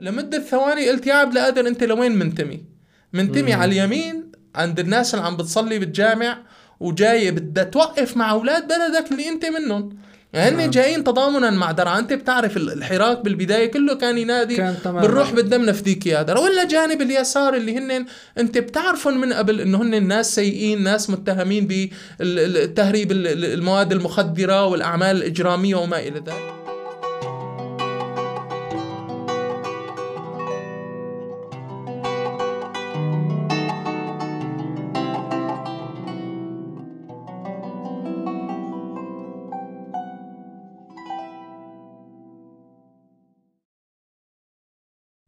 لمدة ثواني قلت يا عبد القادر أنت لوين منتمي. منتمي على اليمين عند الناس اللي عم بتصلي بالجامع وجاي بدها توقف مع أولاد بلدك اللي أنت منهم. يعني هن جايين تضامنا مع درعا. أنت بتعرف الحراك بالبداية كله كان ينادي كان. بالروح بدنا نفديك يا درعا ولا جانب اليسار اللي هن أنت بتعرفهم من قبل إنه هن ناس سيئين ناس متهمين بتهريب المواد المخدرة والأعمال الإجرامية وما إلى ذلك.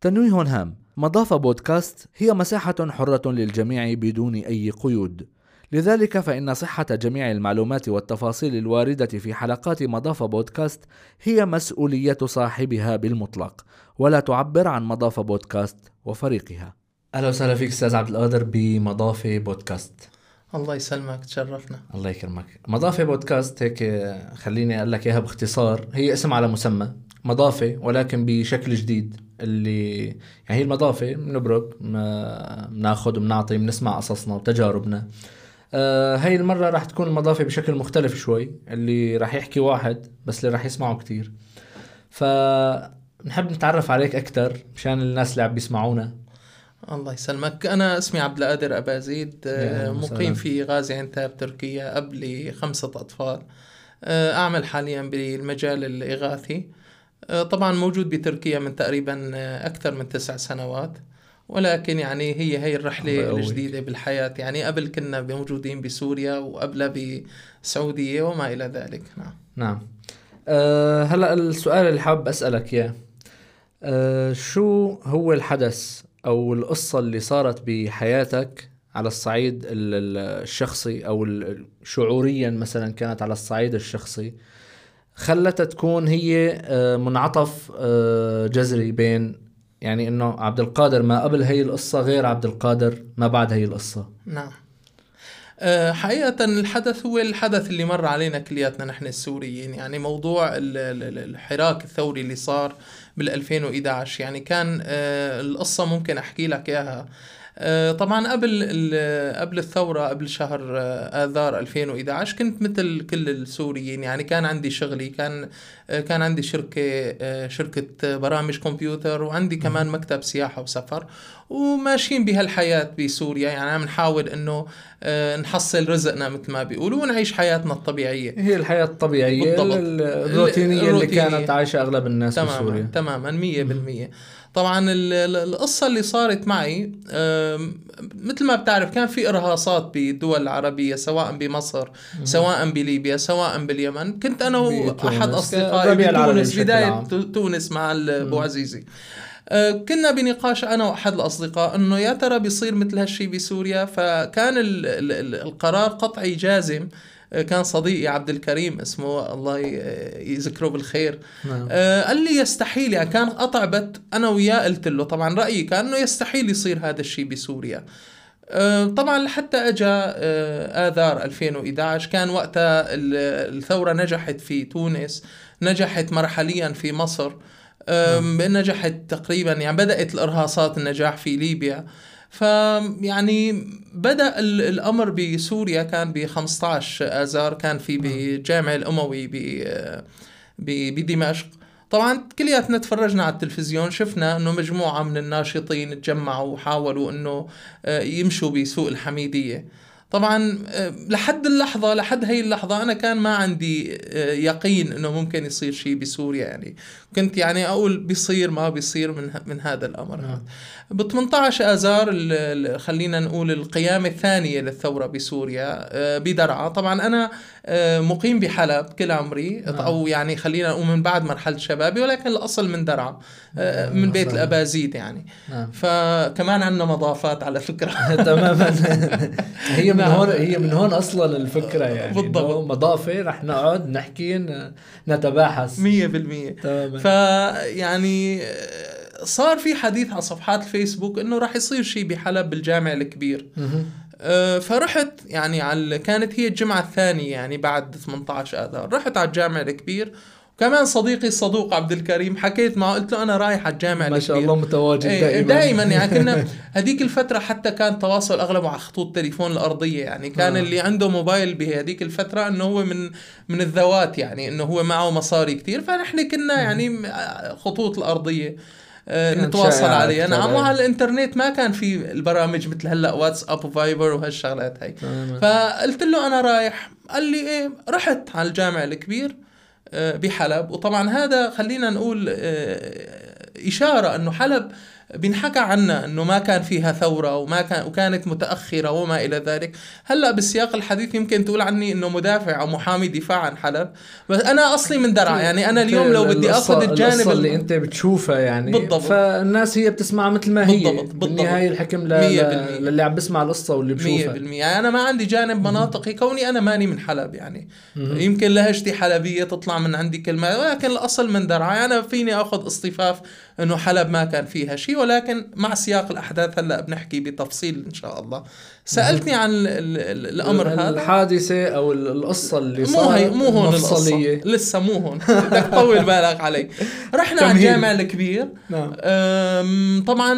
تنويه هام. مضاف بودكاست هي مساحة حرة للجميع بدون أي قيود. لذلك فإن صحة جميع المعلومات والتفاصيل الواردة في حلقات مضاف بودكاست هي مسؤولية صاحبها بالمطلق ولا تعبر عن مضاف بودكاست وفريقها. أهلا وسهلا فيك أستاذ عبد القادر بمضافة بودكاست. الله يسلمك تشرفنا. الله يكرمك. مضافة بودكاست هيك خليني أقول لك إياها باختصار. هي اسم على مسمى مضافة ولكن بشكل جديد. اللي يعني هي المضافة بنبرك بناخذ وبنعطي بنسمع قصصنا وتجاربنا. آه هاي المرة راح تكون المضافة بشكل مختلف شوي اللي راح يحكي واحد بس اللي راح يسمعه كتير. فنحب نتعرف عليك أكتر مشان الناس اللي عم بيسمعونا. الله يسلمك. أنا اسمي عبد القادر أبازيد آه، مقيم في غازي عنتاب تركيا أب لخمسة أطفال. آه، أعمل حاليا بالمجال الإغاثي. آه، طبعا موجود بتركيا من تقريبا أكثر من تسع سنوات. ولكن يعني هي هي الرحلة الجديدة بالحياة. يعني قبل كنا موجودين بسوريا وقبلها بسعودية وما إلى ذلك. نعم. نعم. أه هلأ السؤال اللي حاب أسألك إياه. أه شو هو الحدث أو القصة اللي صارت بحياتك على الصعيد الشخصي أو شعوريا مثلا كانت على الصعيد الشخصي خلتها تكون هي آه، منعطف آه، جذري بين يعني إنه عبد القادر ما قبل هي القصة غير عبد القادر ما بعد هي القصة. نعم. حقيقة الحدث هو الحدث اللي مر علينا كلياتنا نحن السوريين. يعني موضوع الحراك الثوري اللي صار بال 2011 يعني كان القصة ممكن أحكي لك إياها. آه، طبعا قبل قبل الثورة قبل شهر آه، آذار 2011 كنت مثل كل السوريين. يعني كان عندي شغلي كان آه، كان عندي شركة شركة برامج كمبيوتر وعندي كمان مكتب سياحة وسفر وماشيين بهالحياة بسوريا. يعني عم نحاول إنه نحصل رزقنا مثل ما بيقولوا ونعيش حياتنا الطبيعية. هي الحياة الطبيعية بالضبط. الروتينية, الروتينية اللي كانت عايشة أغلب الناس تماما بسوريا تماما 100% طبعا القصة اللي صارت معي مثل ما بتعرف كان في إرهاصات بالدول العربية سواء بمصر سواء بليبيا سواء باليمن. كنت أنا وأحد أصدقائي بتونس بداية تونس مع أبو عزيزي. أه، كنا بنقاش أنا وأحد الأصدقاء إنه يا ترى بيصير مثل هالشيء بسوريا؟ فكان القرار قطعي جازم كان صديقي عبد الكريم اسمه الله يذكره بالخير نعم. آه قال لي يستحيل يعني كان قطع بت أنا وياه قلت له طبعا رأيي كان إنه يستحيل يصير هذا الشيء بسوريا آه طبعا لحتى اجى آه آذار 2011 كان وقتها الثورة نجحت في تونس نجحت مرحليا في مصر نعم. نجحت تقريبا يعني بدأت الإرهاصات النجاح في ليبيا فيعني بدأ الأمر بسوريا كان ب 15 آذار كان في بالجامع الأموي بدمشق. طبعا كلياتنا تفرجنا على التلفزيون شفنا إنه مجموعة من الناشطين تجمعوا وحاولوا إنه آه، يمشوا بسوق الحميدية. طبعا آه، لحد اللحظة لحد هي اللحظة أنا كان ما عندي آه، يقين إنه ممكن يصير شيء بسوريا يعني. كنت يعني أقول بيصير ما بيصير من من هذا الامر نعم. ب 18 اذار خلينا نقول القيامة الثانية للثورة بسوريا آه، بدرعا. طبعا أنا مقيم بحلب كل عمري نعم. أو يعني خلينا نقول من بعد مرحلة شبابي ولكن الأصل من درعا من بيت الأبازيد يعني. نعم. فكمان عندنا مضافات على فكرة. تماما. هي من هون هي من هون أصلا الفكرة يعني بالضبط. مضافة رح نقعد نحكي نتباحث. 100% تماما. فيعني صار في حديث على صفحات الفيسبوك إنه راح يصير شيء بحلب بالجامع الكبير. أه فرحت يعني على كانت هي الجمعة الثانية يعني بعد 18 آذار رحت على الجامع الكبير وكمان صديقي الصدوق عبد الكريم حكيت معه قلت له أنا رايح على الجامع ما شاء الكبير. الله متواجد إيه، دائما دائما يعني كنا هذيك الفترة حتى كان تواصل أغلبه على خطوط تليفون الأرضية يعني كان آه. اللي عنده موبايل بهذيك الفترة إنه هو من من الذوات يعني إنه هو معه مصاري كتير فنحن كنا يعني خطوط الأرضية آه، نتواصل أكثر، نعم. وعلى الإنترنت ما كان في البرامج مثل هلأ واتساب وفايبر وهالشغلات هاي تماماً. فقلت له أنا رايح قال لي إيه رحت على الجامع الكبير بحلب. وطبعا هذا خلينا نقول آه، إشارة أنه حلب بينحكى عنها إنه ما كان فيها ثورة وما كان وكانت متأخرة وما إلى ذلك، هلأ بالسياق الحديث يمكن تقول عني إنه مدافع أو محامي دفاع عن حلب، بس أنا أصلي من درعا يعني أنا اليوم لو بدي أخذ الجانب اللي أنت بتشوفها يعني. بالضبط. فالناس هي بتسمعها مثل ما هي. بالضبط، بالضبط. بالنهاية الحكم ل... مية ل... بالمية. للي عم بسمع القصة واللي بشوفها. بالمية. أنا ما عندي جانب مناطقي. كوني أنا ماني من حلب يعني. يمكن لهجتي حلبية تطلع من عندي كلمة. ولكن الأصل من درعا أنا فيني أخذ اصطفاف أنه حلب ما كان فيها شيء ولكن مع سياق الأحداث هلأ بنحكي بتفصيل إن شاء الله. سألتني عن ال ال ال الأمر هذا. الحادثة أو ال- القصة اللي مو صارت هي مو هون مفصلية. لسه مو هون. بدك تطول بالك علي. رحنا على. الجامع الكبير. نعم. طبعا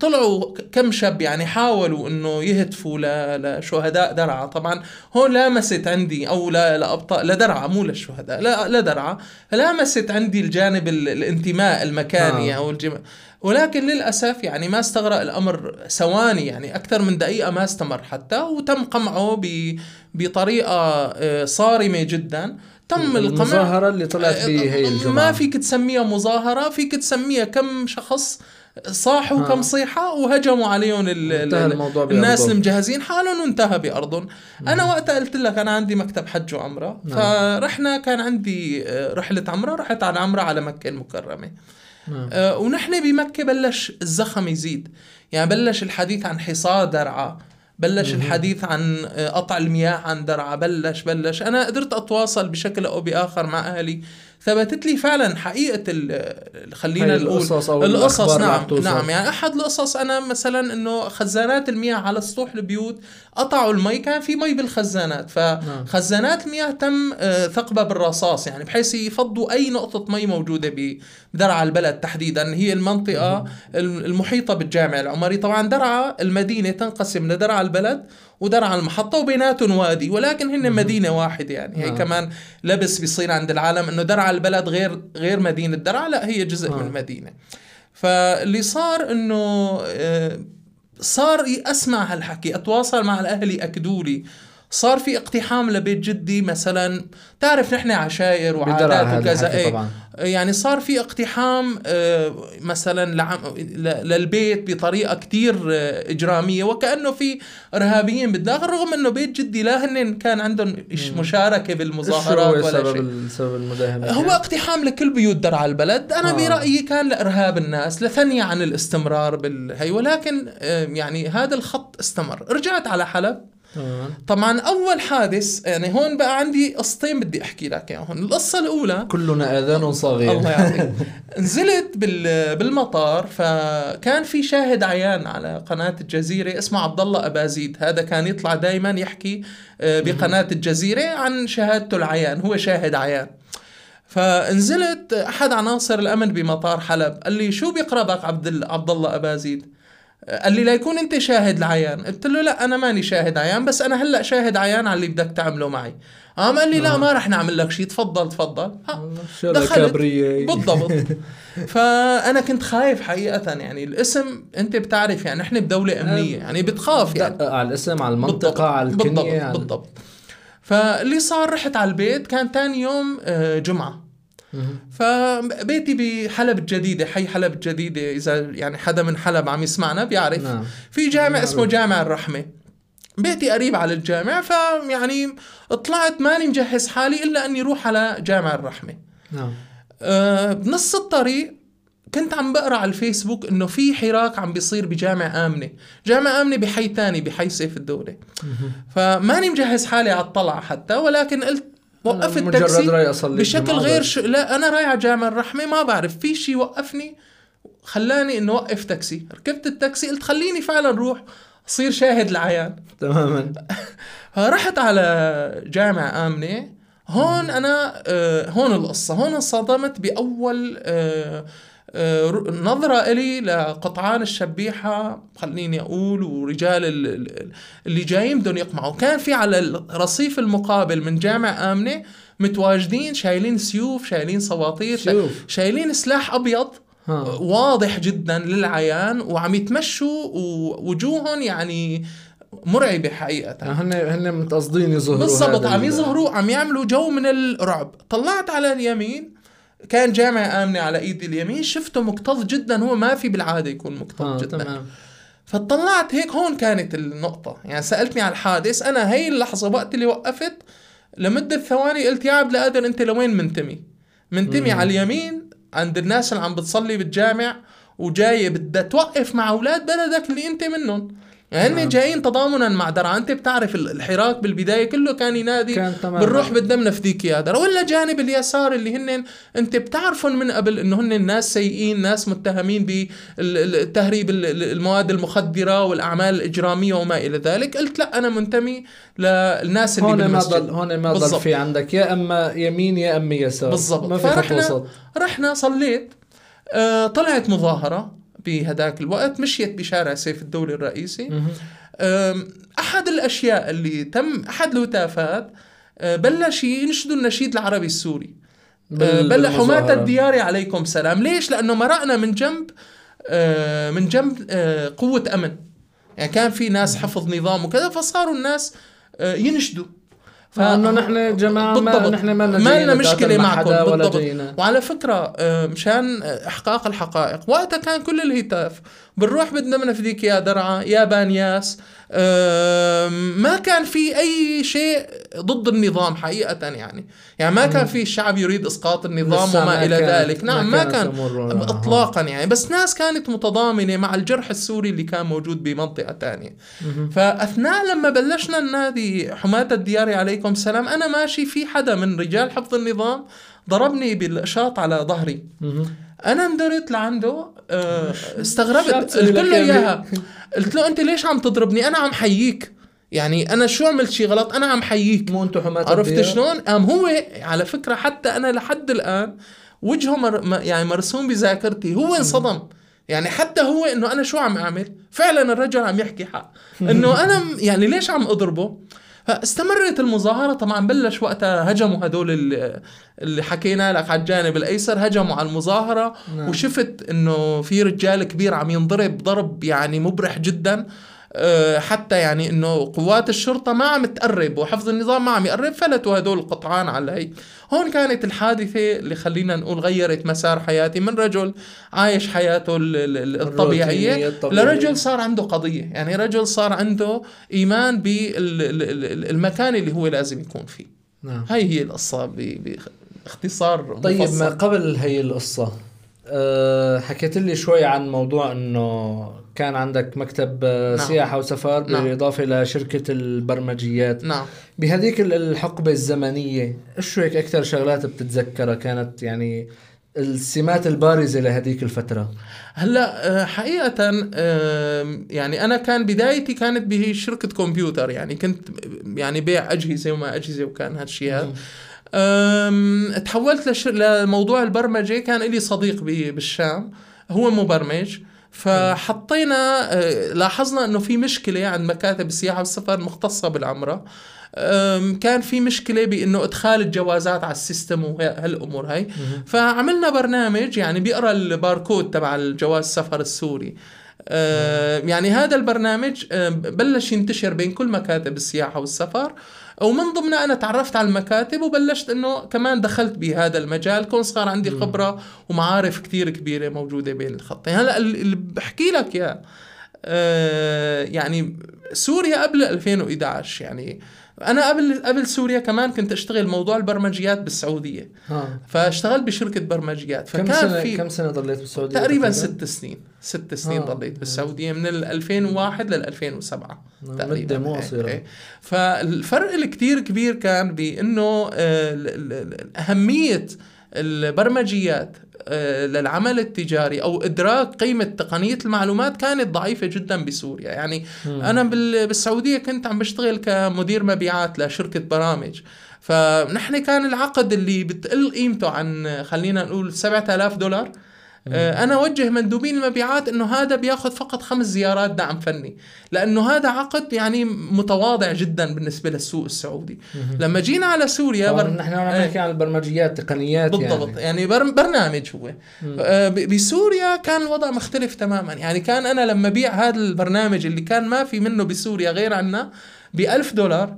طلعوا كم شاب يعني حاولوا إنه يهتفوا لشهداء درعا. طبعا هون لامست عندي أو لا لابطال لدرعا مو للشهداء لا لدرعا. لامست عندي الجانب ال- الانتماء المكاني آه. أو الجم... ولكن للأسف يعني ما استغرق الأمر ثواني يعني أكثر من دقيقة ما استمر حتى وتم قمعه ب... بطريقة آه، صارمة جدا تم القمع المظاهرة اللي طلعت به هي الجمعه ما فيك تسميها مظاهرة فيك تسميها كم شخص صاحوا آه. كم صيحة وهجموا عليهم ال- انتهى ال- الناس بأرضهم. المجهزين حالهم وانتهى بأرضهم أنا وقتها قلت لك أنا عندي مكتب حج وعمرة نعم. فرحنا كان عندي آه، رحلة عمرة رحت على عمرة على مكة المكرمة. آه، ونحن بمكة بلش الزخم يزيد. يعني بلش الحديث عن حصار درعا بلش الحديث عن آه، قطع المياه عن درعا بلش بلش. أنا قدرت أتواصل بشكل أو بآخر مع أهلي. ثبتت لي فعلا حقيقة ال- خلينا نقول القصص أو القصص نعم. نعم. يعني أحد القصص أنا مثلا إنه خزانات المياه على سطوح البيوت قطعوا المي كان في مي بالخزانات. فخزانات المياه تم آه، ثقبها بالرصاص يعني بحيث يفضوا أي نقطة مي موجودة بدرعا البلد تحديدا. هي المنطقة المحيطة بالجامع العمري. طبعا درعا المدينة تنقسم لدرعا البلد ودرعا المحطة وبيناتهم وادي ولكن هن مدينة واحدة يعني هي نعم. كمان لبس بيصير عند العالم إنه درعا البلد غير غير مدينة درعا لا هي جزء آه. من المدينة فاللي صار إنه آه، صار أسمع هالحكي أتواصل مع الاهل ياكدوا لي صار في اقتحام لبيت جدي مثلا. تعرف نحن بدرع وعادات وكذا إيه. يعني صار في اقتحام آه، مثلا للبيت بطريقة كتير آه، إجرامية وكأنه في إرهابيين بالداخل رغم إنه بيت جدي لا هن كان عندهم مشاركة بالمظاهرات ولا سبب شيء ال- سبب المداهمة؟ هو اقتحام لكل بيوت درعا البلد. أنا آه. برأيي كان لإرهاب الناس لثني عن الاستمرار بالهي ولكن آه، يعني هذا الخط استمر. رجعت على حلب. تمام. طبعا أول حادث يعني هون بقى عندي قصتين بدي أحكي لك إياهم. القصة الأولى كلنا آذان صاغيه الله يعطيك نزلت بال بالمطار فكان في شاهد عيان على قناة الجزيرة اسمه عبد الله ابازيد هذا كان يطلع دائما يحكي آه، بقناة الجزيرة عن شهادته العيان. هو شاهد عيان. فنزلت أحد عناصر الأمن بمطار حلب قال لي شو بيقربك عبد عبد الله ابازيد قال لي ليكون انت شاهد العيان. قلت له لا أنا ماني شاهد عيان بس أنا هلأ شاهد عيان على اللي بدك تعمله معي. قام قال لي لا آه. ما رح نعمل لك شيء تفضل تفضل. ها شغلة دخلت. بالضبط. فأنا كنت خايف حقيقة يعني الاسم أنت بتعرف يعني إحنا بدولة أمنية يعني بتخاف يعني. على الاسم على بالضبط المنطقة على الكنية بالضبط بالضبط. فاللي صار رحت على البيت كان تاني يوم آه، جمعة. فبيتي بحلب الجديدة حي حلب الجديدة إذا يعني حدا من حلب عم يسمعنا بيعرف. نعم. في جامع. اسمه جامع الرحمة. بيتي قريب على الجامع فيعني طلعت ماني مجهز حالي إلا أني روح على جامع الرحمة. نعم. أه بنص الطريق كنت عم بقرأ على الفيسبوك إنه في حراك عم بيصير بجامع آمنة، جامع آمنة بحي تاني بحي سيف الدولة. فماني مجهز حالي على الطلعة حتى ولكن قلت وقفت مجرد تاكسي بشكل غير. ش... لا أنا رايح على جامع الرحمة ما بعرف في شيء وقفني خلاني إنه أوقف تاكسي. ركبت التاكسي قلت خليني فعلا روح أصير شاهد العيان تماما. فرحت على جامع آمنة. هون أنا آه، هون القصة. هون انصدمت بأول آه، نظرة إلي لقطعان الشبيحة خليني أقول ورجال ال- ال- اللي جايين بدهم يقمعوا كان في على الرصيف المقابل من جامع آمنة متواجدين شايلين سيوف شايلين سواطير سيوف. شايلين سلاح أبيض ها. واضح جدا للعيان وعم يتمشوا ووجوههم يعني مرعبة حقيقة هن هن متقصدين يظهروا بالضبط عم يظهروا عم يعملوا جو من الرعب طلعت على اليمين كان جامع آمنة على ايدي اليمين. شفته مكتظ جدا هو ما في بالعادة يكون مكتظ آه جدا. تمام. فطلعت هيك هون كانت النقطة. يعني سألتني على الحادث أنا هي اللحظة وقت اللي وقفت لمدة ثواني قلت يا عبد القادر أنت لوين منتمي. منتمي مم. على اليمين عند الناس اللي عم بتصلي بالجامع وجاي بدها توقف مع أولاد بلدك اللي أنت منهم. يعني. هن جايين تضامنا مع درعا. أنت بتعرف ال- الحراك بالبداية كله كان ينادي كان بنروح بدنا بنفديك يا درع. ولا جانب اليسار اللي هن أنت بتعرفهم من قبل إنه هن ناس سيئين ناس متهمين بالتهريب المواد المخدرة والأعمال الإجرامية وما إلى ذلك. قلت لا أنا منتمي للناس اللي هون ما بالمسجد. ضل هون ما ضل. في عندك. يا أما يمين يا أما يسار. بالضبط. ما في خط فرحنا- وسط. رحنا صليت. آه طلعت مظاهرة. بهداك الوقت مشيت بشارع سيف الدولي الرئيسي. أحد الأشياء اللي تم أحد الهتافات أه، بلش ينشدوا النشيد العربي السوري. بلش حماة. الديار عليكم سلام. ليش؟ لأنه مرقنا من جنب أه، من جنب أه، قوة أمن. يعني كان في ناس حفظ نظام وكذا فصاروا الناس ينشدوا. فأنه نحن جماعة ما بالضبط. نحن ما ما لنا مشكلة معكم. ولا بالضبط. وعلى فكرة آه، مشان إحقاق الحقائق وقتها كان كل الهتاف. بنروح بدنا بنفديك يا درعا يا بانياس. ما كان في أي شيء ضد النظام حقيقة يعني. يعني ما كان في الشعب يريد إسقاط النظام وما كانت- ذلك. نعم ما كانت كان إطلاقا يعني. بس ناس كانت متضامنة مع الجرح السوري اللي كان موجود بمنطقة تانية. مهم. فأثناء لما بلشنا ننادي حماة الديار عليكم سلام أنا ماشي في حدا من رجال حفظ النظام ضربني بالاشاط على ظهري. أنا اندرت لعنده آه، استغربت. قلت له إياه إياها. قلت له أنت ليش عم تضربني؟ أنا عم حييك. يعني أنا شو عملت شي غلط؟ أنا عم حييك. مو أنتم حماة عرفت؟ شلون؟ قام هو على فكرة حتى أنا لحد الآن وجهه مر... يعني مرسوم بذاكرتي. هو انصدم. يعني حتى هو إنه أنا شو عم أعمل؟ فعلا الرجل عم يحكي حق. إنه أنا يعني ليش عم أضربه؟ فاستمرت المظاهرة. طبعا بلش وقتها هجموا هدول ال- اللي حكينا لك على الجانب الأيسر هجموا على المظاهرة. نعم. وشفت إنه في رجال كبير عم ينضرب ضرب يعني مبرح جدا. حتى يعني إنه قوات الشرطة ما عم تقرب وحفظ النظام ما عم يقرب فلتوا هدول القطعان على هي هون كانت الحادثة اللي خلينا نقول غيرت مسار حياتي من رجل عايش حياته الطبيعية. لرجل صار عنده قضية يعني رجل صار عنده إيمان بالمكان اللي هو لازم يكون فيه نعم هاي هي القصة باختصار طيب مفصل. ما قبل هي القصة أه حكيت لي شوي عن موضوع إنه كان عندك مكتب آه، نعم. سياحة وسفر نعم. بالإضافة لشركة البرمجيات. نعم. بهذيك ال- الحقبة الزمنية شو هيك أكثر شغلات بتتذكرها كانت يعني السمات البارزة لهذيك الفترة؟ هلأ آه، حقيقة يعني أنا كان بدايتي كانت بشركة كمبيوتر يعني كنت يعني بيع أجهزة وما أجهزة وكان هالشيء. هذا تحولت لش... لموضوع البرمجة كان لي صديق ب... بالشام هو مبرمج. فحطينا آه، لاحظنا إنه في مشكلة عند مكاتب السياحة والسفر المختصه بالعمرة. كان في مشكلة بإنه إدخال الجوازات على السيستم وهالامور هاي. فعملنا برنامج يعني بيقرأ الباركود تبع الجواز السفر السوري. يعني هذا البرنامج بلش ينتشر بين كل مكاتب السياحة والسفر. ومن ضمنها أنا تعرفت على المكاتب وبلشت أنه كمان دخلت بهذا المجال كون صار عندي خبرة ومعارف كتير كبيرة موجودة بين الخطين. هلأ اللي بحكي لك يا آه، يعني سوريا قبل 2011 يعني أنا قبل قبل سوريا كمان كنت أشتغل موضوع البرمجيات بالسعودية. ها. فاشتغلت بشركة برمجيات. كم فكان سنة في كم سنة ضليت بالسعودية تقريبا ست سنين. ست سنين آه. ضليت بالسعودية من ال 2001 لل 2007 نعم، تقريبا. مدة مو قصيرة. إيه. فالفرق الكتير كبير كان بأنه آه، أهمية البرمجيات آه، للعمل التجاري أو إدراك قيمة تقنية المعلومات كانت ضعيفة جدا بسوريا. يعني مم. أنا بال- بالسعودية كنت عم بشتغل كمدير مبيعات لشركة برامج. فنحن كان العقد اللي بتقل قيمته عن خلينا نقول 7000 دولار. آه، أنا أوجه مندوبين المبيعات إنه هذا بياخذ فقط خمس زيارات دعم فني لأنه هذا عقد يعني متواضع جدا بالنسبة للسوق السعودي. لما جينا على سوريا بر- نحن عم آه، نحكي عن البرمجيات تقنيات بالضبط يعني. يعني بر- برنامج هو. آه، ب- بسوريا كان الوضع مختلف تماما. يعني كان أنا لما بيع هذا البرنامج اللي كان ما في منه بسوريا غير عنا ب 1000 دولار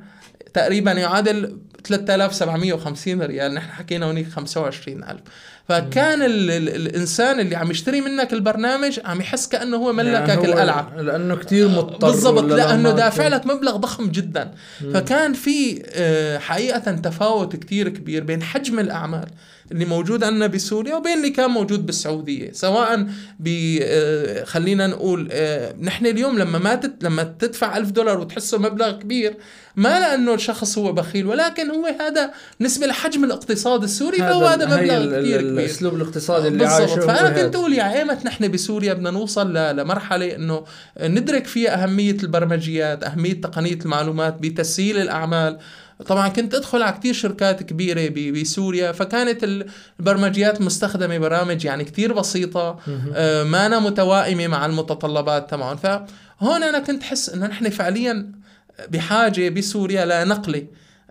تقريبا يعادل 3750 ريال. نحن حكينا هونيك 25000 فكان ال ال الإنسان اللي عم يشتري منك البرنامج عم يحس كأنه هو ملكك يعني هو القلعه لأنه كثير مضطر بالضبط لأنه دافع لك مبلغ ضخم جدا. فكان في آه، حقيقة تفاوت كتير كبير بين حجم الأعمال. اللي موجود عندنا بسوريا وبين اللي كان موجود بالسعودية سواء ب آه، خلينا نقول آه، نحن اليوم لما ما تت لما تدفع ألف دولار وتحسه مبلغ كبير ما لأنه الشخص هو بخيل ولكن هو هذا بالنسبة لحجم الاقتصاد السوري فهو هذا مبلغ كثير كبير الأسلوب الاقتصادي اللي عايشه فأنا. كنت أقول يا ايمت نحن بسوريا بدنا نوصل لمرحلة إنه ندرك فيها أهمية البرمجيات أهمية تقنية المعلومات بتسهيل الأعمال طبعا كنت أدخل على كتير شركات كبيرة بسوريا فكانت البرمجيات مستخدمة برامج يعني كتير بسيطة آه، ما أنا متوائمة مع المتطلبات تبعهم فهون أنا كنت حس إنه نحن فعليا بحاجة بسوريا لنقلة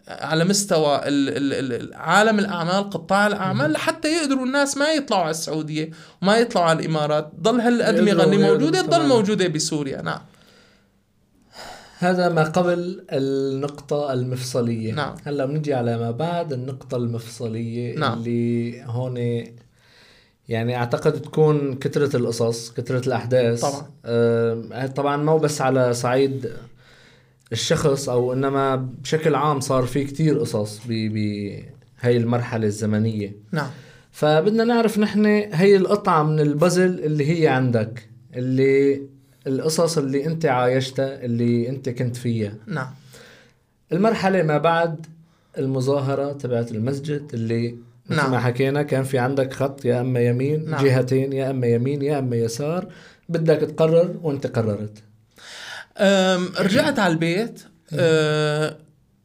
على مستوى ال- ال- ال- عالم الأعمال قطاع الأعمال لحتى يقدروا الناس ما يطلعوا على السعودية وما يطلعوا على الإمارات. ضل هالأدمغة اللي موجودة تضل. موجودة بسوريا. نعم. هذا ما قبل النقطة المفصلية نعم. هلأ بنجي على ما بعد النقطة المفصلية نعم. اللي هون يعني أعتقد تكون كثرة القصص كثرة الأحداث طبعاً. آه طبعا مو بس على صعيد الشخص أو إنما بشكل عام صار في كتير قصص بهي المرحلة الزمنية نعم فبدنا نعرف نحن هي القطعة من البازل اللي هي عندك اللي القصص اللي انت عايشتها اللي انت كنت فيها. نعم. المرحلة ما بعد المظاهرة تبعت المسجد اللي مثل نعم. ما حكينا كان في عندك خط يا أما يمين نعم. جهتين يا أما يمين يا أما يسار. بدك تقرر وانت قررت. أم، رجعت على البيت أه،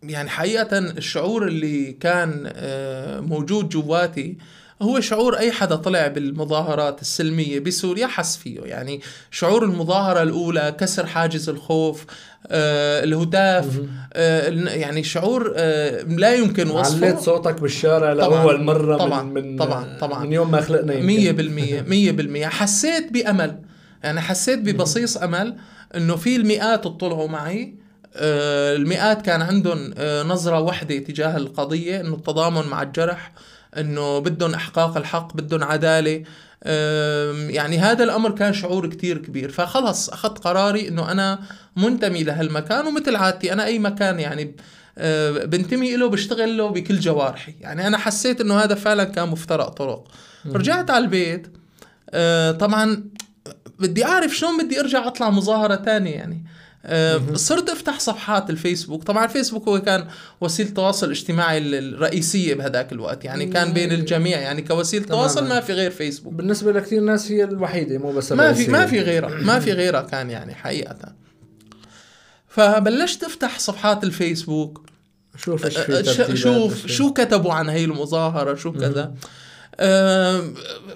يعني حقيقة الشعور اللي كان أه، موجود جواتي هو شعور أي حدا طلع بالمظاهرات السلمية بسوريا حس فيه يعني شعور المظاهرة الأولى كسر حاجز الخوف أه، الهتاف أه، يعني شعور أه، لا يمكن وصفه عليت صوتك بالشارع. لأول مرة طبعاً. من من طبعاً. طبعاً. من يوم ما خلقنا يمكن. مية بالمية مية بالمية حسيت بأمل يعني حسيت ببصيص أمل إنه في المئات اطلعوا معي آه، المئات كان عندهم آه، نظرة واحدة تجاه القضية إنه التضامن مع الجرح إنه بدهم إحقاق الحق بدهم عدالة. آم، يعني هذا الأمر كان شعور كتير كبير. فخلص أخذت قراري إنه أنا منتمي لهالمكان ومثل عادتي أنا أي مكان يعني آه، بنتمي له بشتغل له بكل جوارحي. يعني أنا حسيت إنه هذا فعلا كان مفترق طرق. رجعت على البيت. آه، طبعا بدي أعرف شلون بدي أرجع أطلع مظاهرة تانية يعني. صرت أفتح صفحات الفيسبوك. طبعا الفيسبوك هو كان وسيلة التواصل الاجتماعي ال- الرئيسية بهذاك الوقت يعني كان بين الجميع يعني كوسيلة. تواصل ما في غير فيسبوك. بالنسبة لكثير ناس هي الوحيدة مو بس ما في. ما في غيرها ما في غيرها كان يعني حقيقة. فبلشت أفتح صفحات الفيسبوك. شوف شوف شو كتبوا عن هي المظاهرة شو كذا.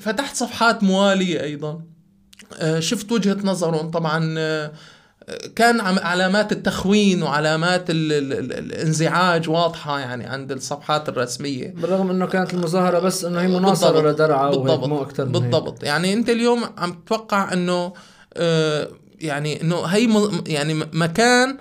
فتحت صفحات موالية أيضا. آه، شفت وجهة نظرهم طبعا آه، كان علامات التخوين وعلامات ال ال ال الانزعاج واضحة يعني عند الصفحات الرسمية بالرغم إنه كانت المظاهرة بس إنه هي مناصرة. لدرعا بالضبط مو أكثر من هيك. بالضبط يعني أنت اليوم عم تتوقع إنه آه، يعني إنه هي م- يعني مكان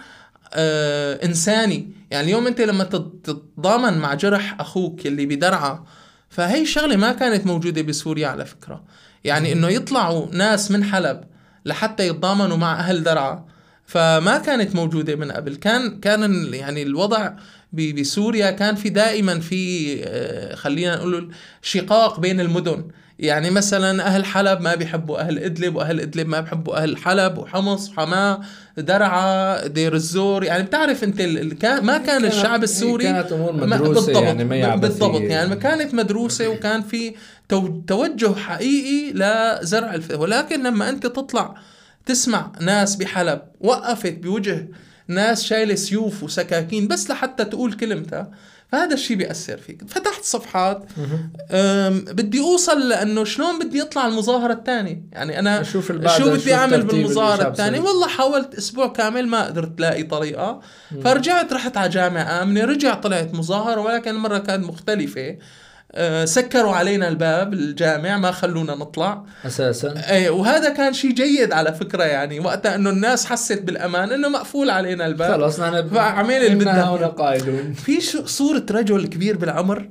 آه، إنساني يعني اليوم أنت لما تت- تتضامن مع جرح أخوك اللي بدرعا فهي شغله ما كانت موجودة بسوريا على فكرة يعني إنه يطلعوا ناس من حلب لحتى يتضامنوا مع أهل درعا فما كانت موجودة من قبل. كان كان يعني الوضع بسوريا كان في دائما في آه، خلينا نقول شقاق بين المدن. يعني مثلا أهل حلب ما بيحبوا أهل إدلب وأهل إدلب ما بيحبوا أهل حلب وحمص وحماه درعا دير الزور. يعني بتعرف أنت ال- ما كان الشعب السوري كانت أمور مدروسة يعني ما بالضبط عبثية. يعني. ما كانت مدروسة وكان في تو- توجه حقيقي لزرع الف... ولكن لما أنت تطلع تسمع ناس بحلب وقفت بوجه ناس شايلة سيوف وسكاكين بس لحتى تقول كلمتها. فهذا الشيء بيأثر فيك. فتحت صفحات. بدي أوصل لأنه شلون بدي اطلع المظاهرة الثانية؟ يعني أشوف البعد شو بدي الشعب الثانية؟ السوري. والله حاولت أسبوع كامل ما قدرت لاقي طريقة. فرجعت رحت على جامعة آمنة رجع طلعت مظاهرة ولكن المرة كانت مختلفة. أه، سكروا علينا الباب الجامع ما خلونا نطلع. أساسا. إيه وهذا كان شيء جيد على فكرة يعني وقتها إنه الناس حست بالأمان إنه مقفول علينا الباب. خلص نحن فاعمل اللي بدك إنا هنا إياه. قاعدون. في شو- صورة رجل كبير بالعمر؟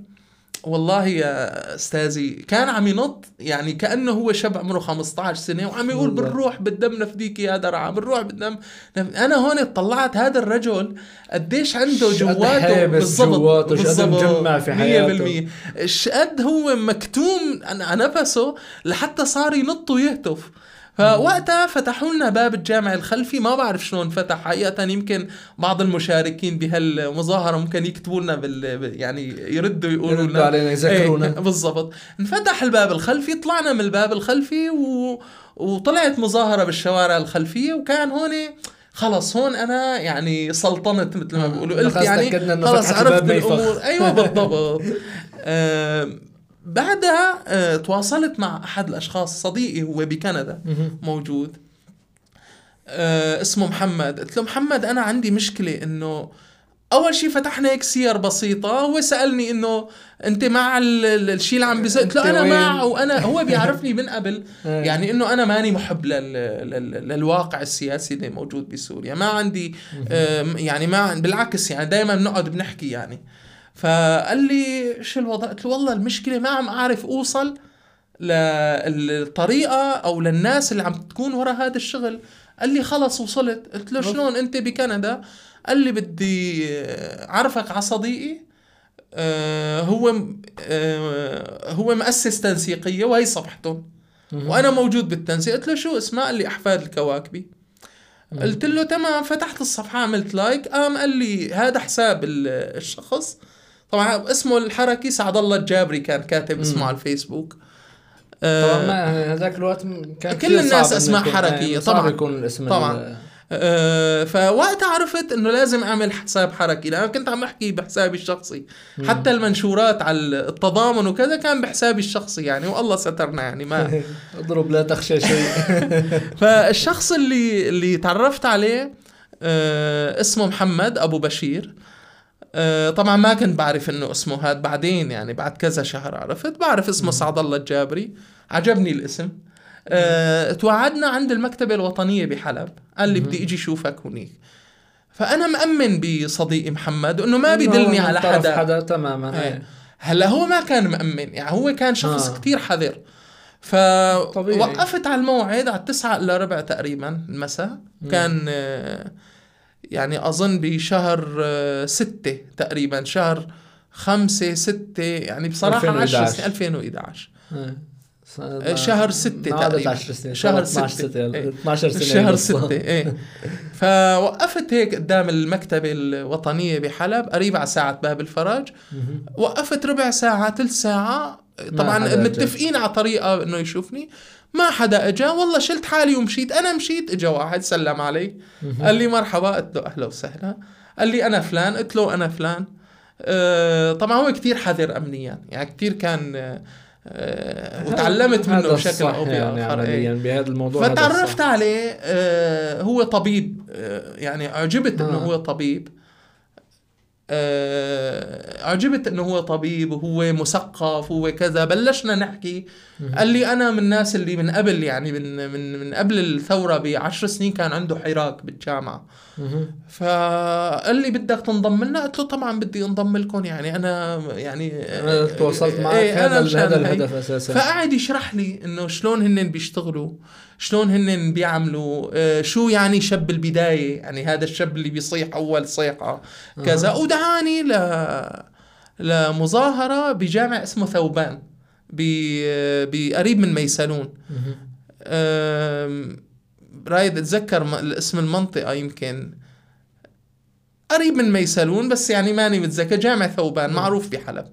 والله يا أستاذي كان عم ينط يعني كأنه هو شاب عمره 15 سنة وعم يقول والله. بالروح بالدم نفديك يا درعا بالروح بالدم نف... أنا هون اطلعت هذا الرجل قديش عنده جواته شقد بالضبط. مجمع في حياته. 100% شقد هو مكتوم على نفسه لحتى صار ينط ويهتف فوقتها فتحوا لنا باب الجامع الخلفي. ما بعرف شلون فتح. حقيقة يمكن بعض المشاركين بهالمظاهرة ممكن يكتبوا لنا بال يعني يردوا يقولوا لنا. علينا يذكرونا. إيه بالضبط. انفتح الباب الخلفي طلعنا من الباب الخلفي و... وطلعت مظاهرة بالشوارع الخلفية وكان هون خلص هون أنا يعني سلطنت مثل ما آه، بيقولوا. قلت يعني خلص عرفت. الأمور. أيوه بالضبط. آم، بعدها آه، تواصلت مع أحد الأشخاص صديقي هو بكندا. موجود. آه اسمه محمد. قلت له محمد أنا عندي مشكلة إنه أول شيء فتحنا هيك سير بسيطة هو سألني إنه أنت مع ال- ال- الشيء اللي عم بيصير. قلت له أنا؟ مع وأنا هو بيعرفني من قبل. إيه. يعني إنه أنا ماني محب لل لل للواقع السياسي اللي موجود بسوريا. ما عندي يعني ما بالعكس يعني دائما بنقعد بنحكي يعني. فقال لي شو الوضع؟ قلت له والله المشكلة ما عم أعرف أوصل للطريقة أو للناس اللي عم تكون ورا هذا الشغل. قال لي خلص وصلت. قلت له شلون أنت بكندا؟ قال لي بدي أعرفك على صديقي آه، هو آه، هو مؤسس تنسيقية وهي صفحتهم. وأنا موجود بالتنسيق. قلت له شو اسمها قال لي أحفاد الكواكبي. قلت له تمام. فتحت الصفحة عملت لايك قام قال لي هذا حساب ال- الشخص. طبعا اسمه الحركي سعد الله الجابري كان كاتب اسمه مم. على الفيسبوك طبعا آه هذاك الوقت كان كل الناس حركية، آه، صعب طبعاً. يكون الاسم طبعاً. آه، فوقتها عرفت إنه لازم أعمل حساب حركي لأن كنت عم أحكي بحسابي الشخصي حتى المنشورات على التضامن وكذا كان بحسابي الشخصي يعني والله سترنا يعني ما اضرب لا تخشى شيء فالشخص اللي اللي تعرفت عليه آه اسمه محمد أبو بشير طبعا ما كنت بعرف إنه اسمه هاد بعدين يعني بعد كذا شهر عرفت؟ بعرف اسمه سعد الله الجابري. عجبني الاسم. آه توعدنا عند المكتبة الوطنية بحلب. قال لي بدي إجي شوفك هنيك فأنا مأمن بصديقي محمد إنه ما بيدلني على حدا. حدا تماما إيه. إيه. هلأ هو ما كان مأمن يعني هو كان شخص آه. كتير حذر. فوقفت على الموعد على التسعة إلا ربع تقريبا المساء. كان آه، يعني أظن بشهر آه، ستة تقريبا شهر خمسة ستة يعني بصراحة 10 2011. سنين 2011 إيه. آه، شهر ستة تقريبا 10 سنين شهر 12 ستة. ستة إيه. 12 سنة شهر. ستة إيه فوقفت هيك قدام المكتبة الوطنية بحلب قريبة على ساعة باب الفرج. وقفت ربع ساعة ثلث ساعة طبعا متفقين على طريقة إنه يشوفني ما حدا إجا. والله شلت حالي ومشيت. أنا مشيت إجا واحد سلم علي. قال لي مرحبا. قلت له أهلا وسهلا. قال لي أنا فلان. قلت له أنا فلان. آه طبعا هو كتير حذر امنيا. يعني كتير كان آه وتعلمت منه بشكل أو يعني بآخر. إيه. عمليا بهذا الموضوع فتعرفت. عليه آه هو طبيب. آه يعني أعجبت إنه آه. هو طبيب. آه، عجبت إنه هو طبيب وهو مثقف وهو كذا. بلشنا نحكي. قال لي أنا من الناس اللي من قبل يعني من من من قبل الثورة بعشر سنين كان عنده حراك بالجامعة. فقال لي بدك تنضم لنا قلت له طبعا بدي أنضم لكم يعني أنا يعني أنا تواصلت معك أنا هذا هذا. الهدف أساسا. فقعد يشرح لي إنه شلون هن بيشتغلوا شلون هن بيعملوا آه، شو يعني شاب البداية يعني هذا الشاب اللي بيصيح أول صيحة كذا. ودعاني ل لمظاهرة بجامع اسمه ثوبان. بقريب من ميسلون رايد اتذكر اسم المنطقة يمكن قريب من ميسلون بس يعني ماني متذكر. جامع ثوبان معروف بحلب.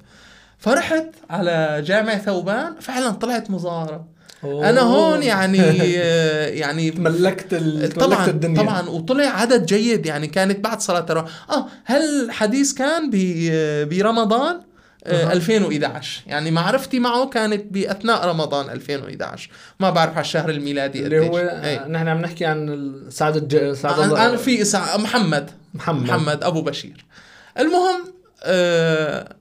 فرحت على جامع ثوبان فعلا طلعت مظاهره أنا هون يعني آه، يعني. تملكت طبعا الدنيا. طبعا. وطلع عدد جيد يعني كانت بعد صلاة التراويح آه هل الحديث كان ب- برمضان؟ آه، أها. 2011 يعني معرفتي معه كانت بأثناء رمضان 2011 ما بعرف على الشهر الميلادي اللي هو قديش. إيه. نحن عم نحكي عن سعد الج... سعد أنا الله أنا في إسا- محمد محمد محمد أبو بشير المهم آه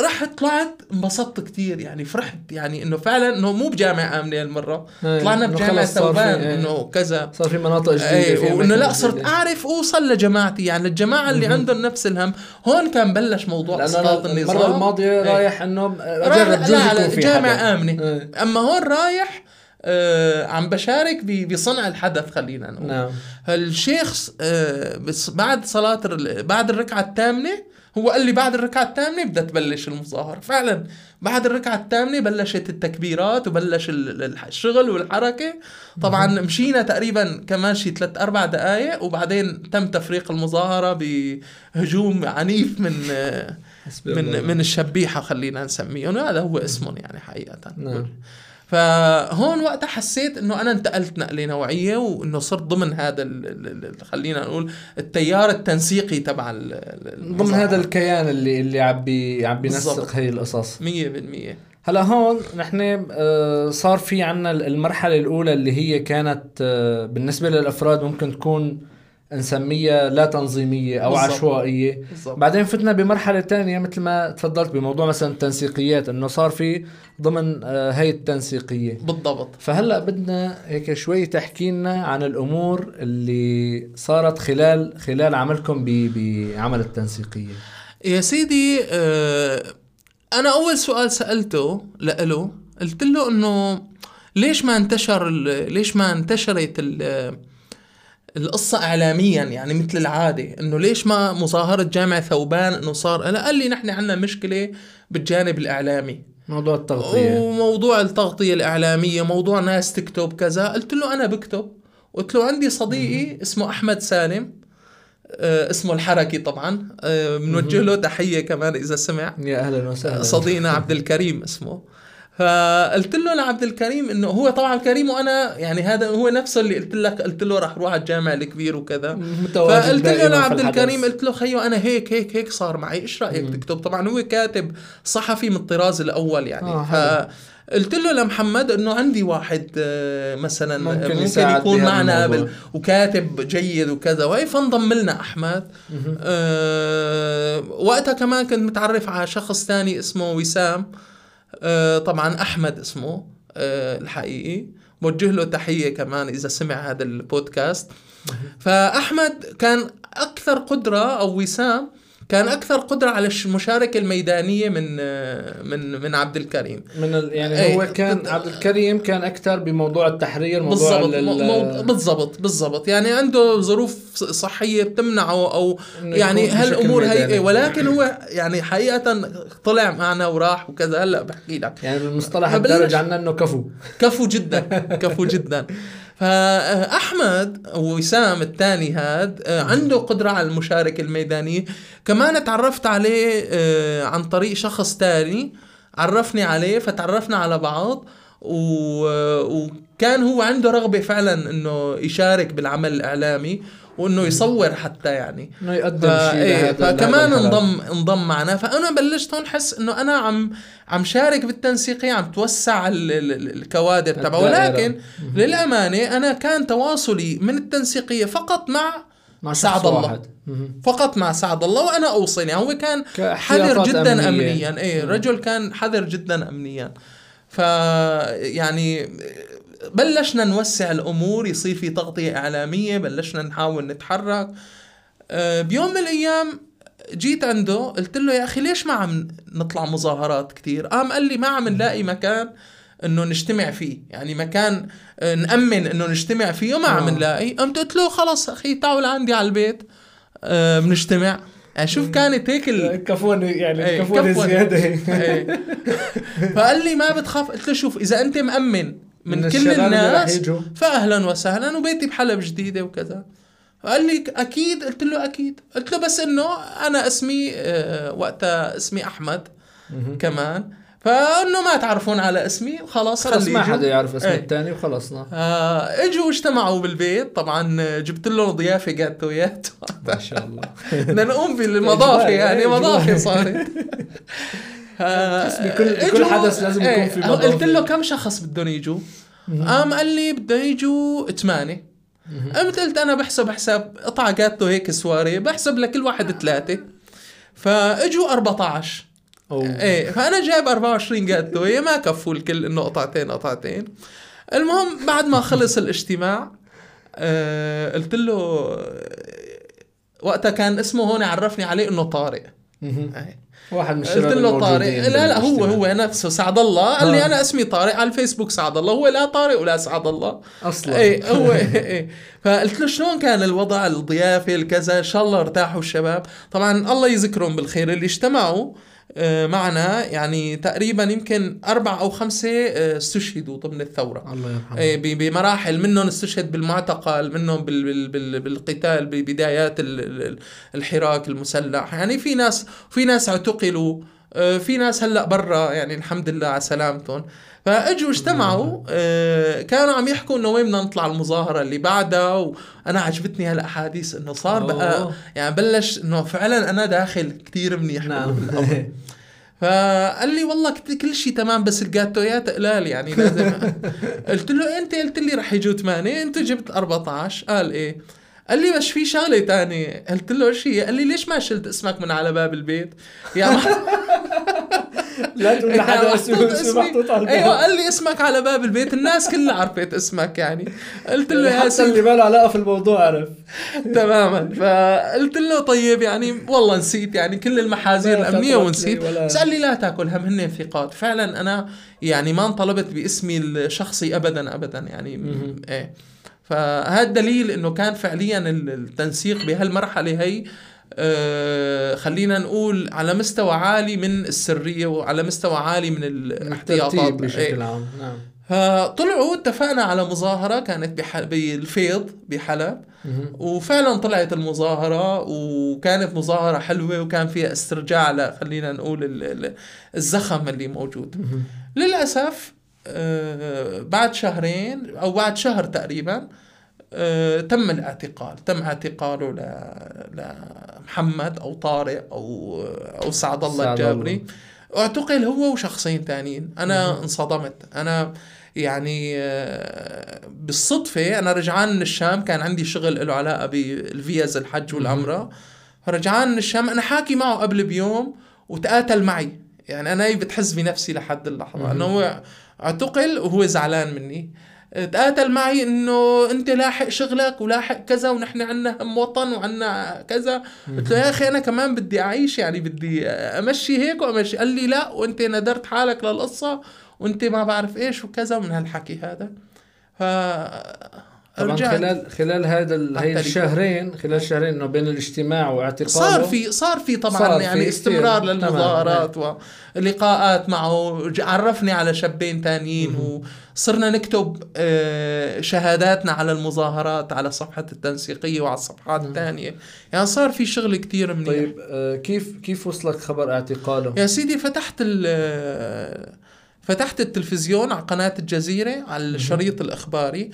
رحت طلعت انبسطت كتير يعني فرحت يعني إنه فعلا إنه مو بجامعة آمنة هالمرة إيه، طلعنا بجامعة ثوبان إيه. إنه كذا صار في مناطق جديدة إيه في وإنه لا صرت. أعرف اوصل لجماعتي يعني الجماعة اللي عندهم نفس الهم هون كان بلش موضوع إسقاط النظام المره الماضية إيه. رايح إنه أجرب لا لا حدا. آمنة إيه. أما هون رايح آه عم بشارك بصنع الحدث خلينا نقول نعم الشيخ آه بعد صلاة ال- بعد الركعة الثامنة هو قال لي بعد الركعة الثامنة بدها تبلش المظاهرة. فعلا بعد الركعة الثامنة بلشت التكبيرات وبلش ال- ال- الشغل والحركة. طبعا مشينا تقريبا كمان شي ثلاث أربع دقايق وبعدين تم تفريق المظاهرة بهجوم عنيف من. من من الشبيحة خلينا نسميهم. هذا هو اسمهم يعني حقيقة. نعم. فهون وقتها حسيت إنه أنا انتقلت نقلة نوعية وإنه صرت ضمن هذا ال ال ال خلينا نقول التيار التنسيقي تبع ضمن هذا الكيان اللي اللي عم بي عم بينسق. هي القصص. 100% هلا هون نحن آه، صار في عنا المرحلة الأولى اللي هي كانت آه، بالنسبة للأفراد ممكن تكون نسميها لا تنظيمية أو بالضبط. عشوائية. بالضبط. بعدين فتنا بمرحلة تانية مثل ما تفضلت بموضوع مثلا التنسيقيات إنه صار في ضمن آه، هي التنسيقيه بالضبط. فهلأ بدنا هيك شوي تحكي لنا عن الأمور اللي صارت خلال خلال عملكم بعمل التنسيقية. يا سيدي آه أنا أول سؤال سألته لإله قلت له إنه ليش ما انتشر ليش ما انتشرت ال- القصة إعلاميا يعني مثل العادة إنه ليش ما مظاهرة جامع ثوبان إنه صار أنا قال لي نحن عندنا مشكلة بالجانب الإعلامي. موضوع التغطية. وموضوع التغطية الإعلامية موضوع ناس تكتب كذا. قلت له أنا بكتب. قلت له عندي صديقي اسمه أحمد سالم. آه اسمه الحركي طبعا. آه بنوجه له تحية كمان إذا سمع. يا أهلا وسهلا. صديقنا عبد الكريم اسمه. فقلت له لعبد الكريم إنه هو طبعا كريم وأنا يعني هذا هو نفسه اللي قلت لك قلت له راح روح على الجامع الكبير وكذا. فقلت له لعبد. الكريم قلت له خيو أنا هيك هيك هيك صار معي إيش رأيك تكتب؟ طبعا هو كاتب صحفي من الطراز الأول يعني. آه، قلت له لمحمد إنه عندي واحد آه، مثلا ممكن ممكن, يكون معنا. بال... وكاتب جيد وكذا. وهي فانضم لنا أحمد. آه وقتها كمان كنت متعرف على شخص تاني اسمه وسام. طبعا أحمد اسمه آه الحقيقي. بوجه له تحية كمان إذا سمع هذا البودكاست. فأحمد كان أكثر قدرة أو وسام كان أكثر قدرة على المشاركه الميدانية من من من عبد الكريم. من ال... يعني إيه. هو كان عبد الكريم كان أكثر بموضوع التحرير موضوع بالضبط بالضبط يعني عنده ظروف صحية بتمنعه أو يعني هالامور هي. ولكن هو يعني حقيقة طلع معنا وراح وكذا. هلا بحكي لك. يعني بالمصطلح الدارج عنا إنه كفو. كفو جدا كفو جدا. فأحمد وسام الثاني هاد آه، عنده قدرة على المشاركة الميدانية. كمان تعرفت عليه آه، عن طريق شخص تاني عرفني عليه فتعرفنا على بعض و... وكان هو عنده رغبة فعلا إنه يشارك بالعمل الإعلامي. وإنه يصور حتى يعني. إنه يقدم ف- شيء إيه، فكمان. انضم انضم معنا. فأنا بلشت هون احس إنه أنا عم عم شارك بالتنسيقية عم توسع ال- ال- ال- الكوادر تبعه. ولكن للأمانة أنا كان تواصلي من التنسيقية فقط مع مع سعد الله. واحد. فقط مع سعد الله وأنا اوصل يعني هو كان حذر جدا أمنية. امنيا. اي رجل كان حذر جدا امنيا. ف يعني بلشنا نوسع الأمور يصير في تغطية إعلامية بلشنا نحاول نتحرك. آه، بيوم من الأيام جيت عنده قلت له يا أخي ليش ما عم نطلع مظاهرات كتير؟ قام قال لي ما عم نلاقي مكان إنه نجتمع فيه. يعني مكان آه، نأمن إنه نجتمع فيه وما عم آه. نلاقي. قمت قلت له خلص أخي تعال لعندي على البيت. بنجتمع. يعني شوف كانت هيك ال... كفوني يعني كفوني كفوني. زيادة. إيه. فقال لي ما بتخاف. قلت له شوف إذا أنت مأمن من, من كل الناس. فاهلا وسهلا وبيتي بحلب جديده وكذا قال لي أكيد قلت له أكيد قلت له بس إنه أنا اسمي آه، وقتها اسمي أحمد كمان فإنه ما تعرفون على اسمي خلاص خلص ما. حدا يعرف اسم إيه. الثاني وخلصنا آه إجوا واجتمعوا بالبيت طبعا جبت له ضيافة جاتويات ما شاء الله بدنا نقوم بالمضافه يعني إيه، مضافة. صارت بكل- بكل إجوا- حدث لازم يكون إيه، في قلت. له كم شخص بدهم يجوا؟ قام قال لي بدهم يجوا ثمانية. قمت قلت أنا بحسب حساب قطعة جاتو هيك سواري بحسب لكل واحد ثلاثة. فإجوا 14 أوه. إيه فأنا جايب 24 جاتو هي ما كفوا الكل إنه قطعتين قطعتين. المهم بعد ما خلص الاجتماع آه قلت له وقتها كان اسمه هون عرفني عليه إنه طارق. واحد من قلت له طارق. لا لا هو. هو نفسه سعد الله. قال لي ها. أنا اسمي طارق على الفيسبوك سعد الله. هو لا طارق ولا سعد الله. أصلا. اي هو اي فقلت له شلون كان الوضع الضيافه الكذا؟ إن شاء الله ارتاحوا الشباب. طبعا الله يذكرهم بالخير. اللي اجتمعوا آه، معنا يعني تقريبا يمكن أربع أو خمسة آه، استشهدوا ضمن الثورة. الله يرحمه. إيه، بمراحل. منهم استشهد بالمعتقل منهم بال بال بال بالقتال ببدايات ال- ال- الحراك المسلح. يعني في ناس في ناس اعتقلوا آه، في ناس هلأ برا يعني الحمد لله على سلامتهم. فاجوا اجتمعوا آه، كانوا عم يحكوا إنه وين بدنا نطلع المظاهرة اللي بعدها وأنا عجبتني هالأحاديث إنه صار بقى. يعني بلش إنه فعلا أنا داخل كتير منيح نعم. فقال لي والله كل شيء تمام بس الجاتويات قلال يعني لازم. قلت له أنت؟ قلت لي رح يجوا 8 أنت جبت 14 قال إيه. قال لي بس في شغلة تانية. قلت له هي؟ قال لي ليش ما شلت اسمك من على باب البيت؟ يا لا تقول لحدا محطوط أسمه محطوط على أيوه الباب. قال لي اسمك على باب البيت. الناس كلها عرفت اسمك يعني. قلت له يا حتى اللي ما له علاقة في الموضوع عرف. تماما. فقلت له طيب يعني والله نسيت يعني كل المحاذير لا الأمنية ونسيت. بس قال لي لا تأكل هم هن ثقات. فعلا أنا يعني ما انطلبت باسمي الشخصي ابدا ابدا يعني. إيه. فهذا دليل إنه كان فعليا ال- التنسيق بهالمرحلة هي خلينا نقول على مستوى عالي من السرية وعلى مستوى عالي من الاحتياطات إيه. بشكل عام نعم فطلعوا اتفقنا على مظاهرة كانت بح... بالفيض بحلب. وفعلا طلعت المظاهرة وكانت مظاهرة حلوة وكان فيها استرجاع ل- خلينا نقول ال- ال- الزخم اللي موجود. للأسف آه، بعد شهرين أو بعد شهر تقريبا آه، تم الاعتقال تم اعتقاله ل- لمحمد أو طارق أو أو سعد الله سعد الجابري. اعتقل هو وشخصين تانيين. أنا انصدمت. أنا يعني آه، بالصدفة أنا رجعان من الشام كان عندي شغل له علاقة بالفيز الحج والعمرة. فرجعان من الشام. أنا حاكي معه قبل بيوم وتقاتل معي. يعني أنا بتحس بنفسي لحد اللحظة. أنه هو اعتقل وهو زعلان مني. تقاتل معي انه انت لاحق شغلك ولاحق كذا ونحن عنا هم وطن وعنا كذا. قلت له يا أخي أنا كمان بدي أعيش يعني بدي أمشي هيك وأمشي. قال لي لا وأنت ندرت حالك للقصة وأنت ما بعرف إيش وكذا من هالحكي هذا. ف طبعا رجعت. خلال خلال هذا هي. الشهرين خلال الشهرين إنه بين الاجتماع واعتقاله صار في صار في طبعا صار في يعني كتير. استمرار. للمظاهرات ولقاءات معه عرفني على شابين تانيين وصرنا نكتب آه، شهاداتنا على المظاهرات على صفحة التنسيقية وعلى الصفحات الثانية يعني صار في شغل كتير منيح طيب آه، كيف كيف وصلك خبر اعتقاله؟ يا سيدي فتحت ال فتحت التلفزيون على قناة الجزيرة على الشريط الإخباري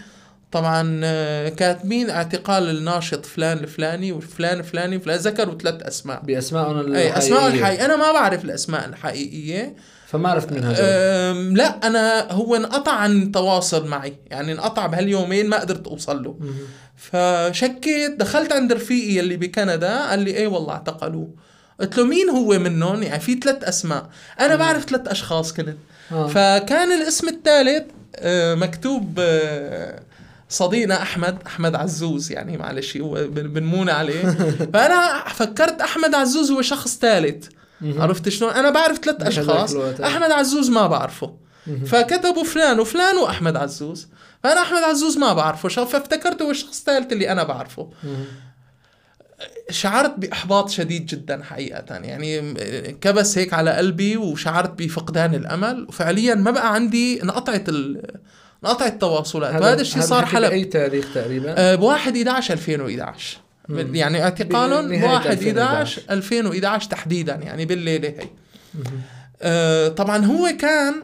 طبعا آه، كاتبين اعتقال الناشط فلان الفلاني وفلان الفلاني وفلان ذكروا ثلاث أسماء. باسمائهم أي أسماء الحقيقية. الحقيقية أنا ما بعرف الأسماء الحقيقية. فما عرفت من هذول أم لا أنا هو انقطع عن التواصل معي. يعني انقطع بهاليومين ما قدرت أوصل له. فشكيت دخلت عند رفيقي اللي بكندا قال لي إيه والله اعتقلوه. قلت له مين هو منهم يعني في ثلاث أسماء. أنا بعرف ثلاث أشخاص كنت. آه. فكان الاسم الثالث آه، مكتوب آه، صديقنا أحمد أحمد عزوز يعني معلش هو بن- بنمون عليه. فأنا فكرت أحمد عزوز هو شخص ثالث. عرفت شلون؟ أنا بعرف ثلاث أشخاص. أحمد عزوز. ما بعرفه. فكتبوا فلان وفلان وأحمد عزوز. فأنا أحمد عزوز ما بعرفه. شا- فافتكرت هو الشخص الثالث اللي أنا بعرفه. شعرت بإحباط شديد جدا حقيقة. يعني كبس هيك على قلبي وشعرت بفقدان الأمل. وفعليا ما بقى عندي انقطعت ال... انقطعت التواصلات وهذا الشيء صار حلب بأي تاريخ تقريبا؟ ب 1 11 2011 مم. يعني بنهاية 1 11 2011. 2011 تحديدا يعني بالليلة هي. آه، طبعا هو كان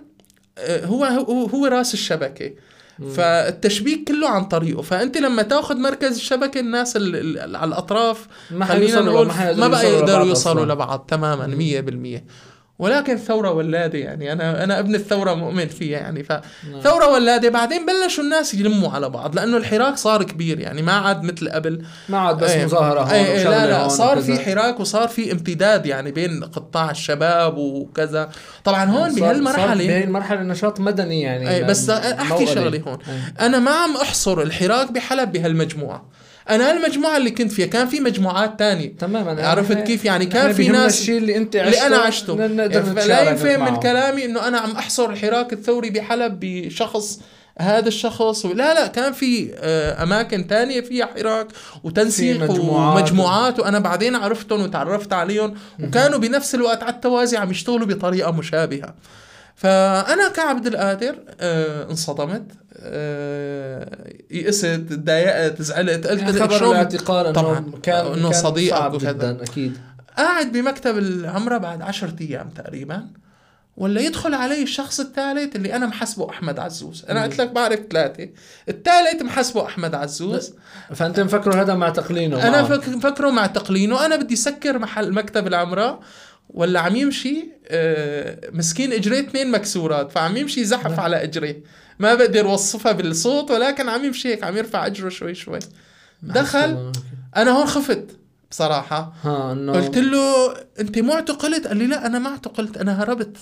آه، هو هو, هو رأس الشبكة فالتشبيك كله عن طريقه فأنت لما تأخذ مركز الشبكة الناس ال- ال- على الأطراف ما خلينا نقول ما بقى يقدروا يوصلوا. لبعض تماما 100% ولكن ثورة ولادة يعني أنا أنا ابن الثورة مؤمن فيها يعني نعم. فثورة ولادة بعدين بلشوا الناس يلموا على بعض لأنه الحراك صار كبير يعني ما عاد مثل قبل ما عاد بس إيه. مظاهرة هون إيه إيه لا لا هون صار. في حراك وصار في امتداد يعني بين قطاع الشباب وكذا طبعا هون صار- صار بهالمرحلة بهي المرحله نشاط مدني يعني اي بس م- أحكي. شغلة هون إيه. أنا ما عم أحصر الحراك بحلب بهالمجموعة أنا هالمجموعه اللي كنت فيها كان في مجموعات تانية. تماما عرفت كيف؟ يعني كان في ناس الشيء اللي أنت عشته. اللي أنا عشته. يعني فلا يفهم من. كلامي إنه أنا عم أحصر الحراك الثوري بحلب بشخص هذا الشخص لا لا كان في آه، أماكن تانية فيها حراك وتنسيق في مجموعات. ومجموعات وأنا بعدين عرفتهم وتعرفت عليهم وكانوا بنفس الوقت على التوازي عم يشتغلوا بطريقة مشابهة. فأنا كعبد القادر آه انصدمت آه يئست تضايقت زعلت قلت خبر الاعتقال أنه طبعاً. كان كان صديقك وكذا. أكيد. قاعد بمكتب العمرة بعد عشرة أيام تقريبا ولا يدخل علي الشخص الثالث اللي أنا محسبه أحمد عزوز. أنا قلت لك بعرف ثلاثة. الثالث محسبه أحمد عزوز. فانت مفكره هذا مع تقلينه معه. فك- مفكره مع تقلينه. أنا بدي سكر محل مكتب العمرة. ولا عم يمشي آه، مسكين اجريه اثنين مكسورات فعم يمشي زحف على اجريه ما بقدر أوصفها بالصوت ولكن عم يمشي هيك عم يرفع إجره شوي شوي. دخل أنا هون خفت بصراحة. ها قلت له أنت مو اعتقلت قال لي لا أنا ما اعتقلت أنا هربت.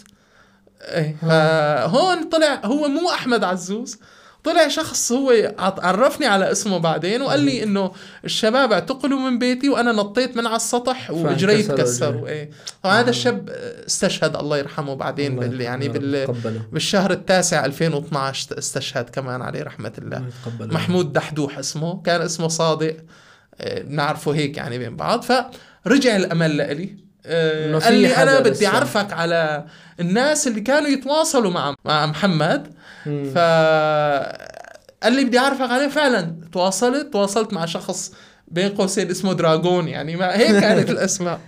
إيه فهون طلع هو مو أحمد عزوز. طلع شخص هو عرفني على اسمه بعدين وقال لي إنه الشباب اعتقلوا من بيتي وأنا نطيت من على السطح وإجري تكسروا. إيه. طبعا هذا الشاب استشهد الله يرحمه بعدين الله بال يعني بال بالشهر التاسع 2012 استشهد كمان عليه رحمة الله. يتقبله محمود دحدوح اسمه كان اسمه صادق. آه، بنعرفه هيك يعني بين بعض. فرجع الأمل لإلي. آه، قال لي أنا بدي. أعرفك على الناس اللي كانوا يتواصلوا مع مع محمد مم. ف قال لي بدي أعرفك عليه فعلا تواصلت تواصلت مع شخص بين قوسين اسمه دراجون يعني ما هيك كانت الأسماء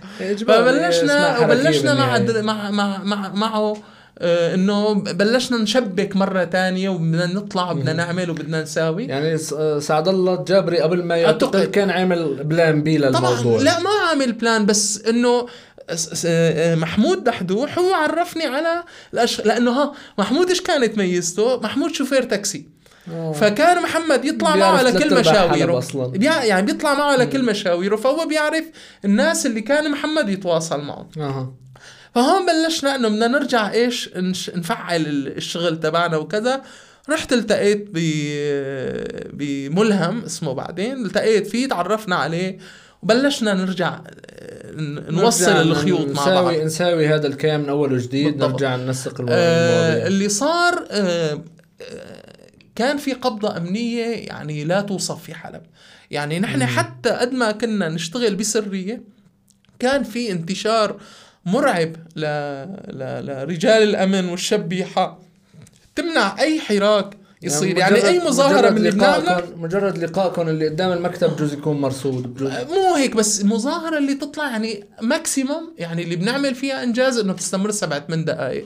فبلشنا وبلشنا مع. مع مع, مع معه آه، إنه بلشنا نشبك مرة تانية وبدنا نطلع وبدنا نعمل وبدنا نساوي يعني سعد الله الجابري قبل ما. يعتقل كان عامل plan B طبعا للموضوع لا ما عامل plan بس إنه محمود دحدوح هو عرفني على الأش... لأنه ها محمود إيش كانت ميزته؟ محمود شوفير تاكسي آه. فكان محمد يطلع معه على كل مشاويره. بيع... يعني بيطلع معه على كل مشاويره فهو بيعرف الناس اللي كان محمد يتواصل معهم فهون بلشنا إنه بدنا نرجع إيش نش... نفعل ال- الشغل تبعنا وكذا رحت التقيت ب بملهم اسمه بعدين التقيت فيه تعرفنا عليه وبلشنا نرجع آه، نوصل الخيوط مع بعض. نساوي هذا الكيان من أول وجديد بالضبط. نرجع ننسق المو- آه المواضيع اللي صار آه آه، كان في قبضة أمنية يعني لا توصف في حلب. يعني نحن حتى قد ما كنا نشتغل بسرية كان في انتشار مرعب ل... ل... لرجال الأمن والشبيحة. تمنع أي حراك. يصير. يعني, أي مظاهرة مجرد من لقائكم مجرد لقائكم اللي قدام المكتب بجوز يكون مرصود بجوز مو هيك بس المظاهرة اللي تطلع يعني ماكسيمم يعني اللي بنعمل فيها إنجاز إنه بتستمر سبعة من دقائق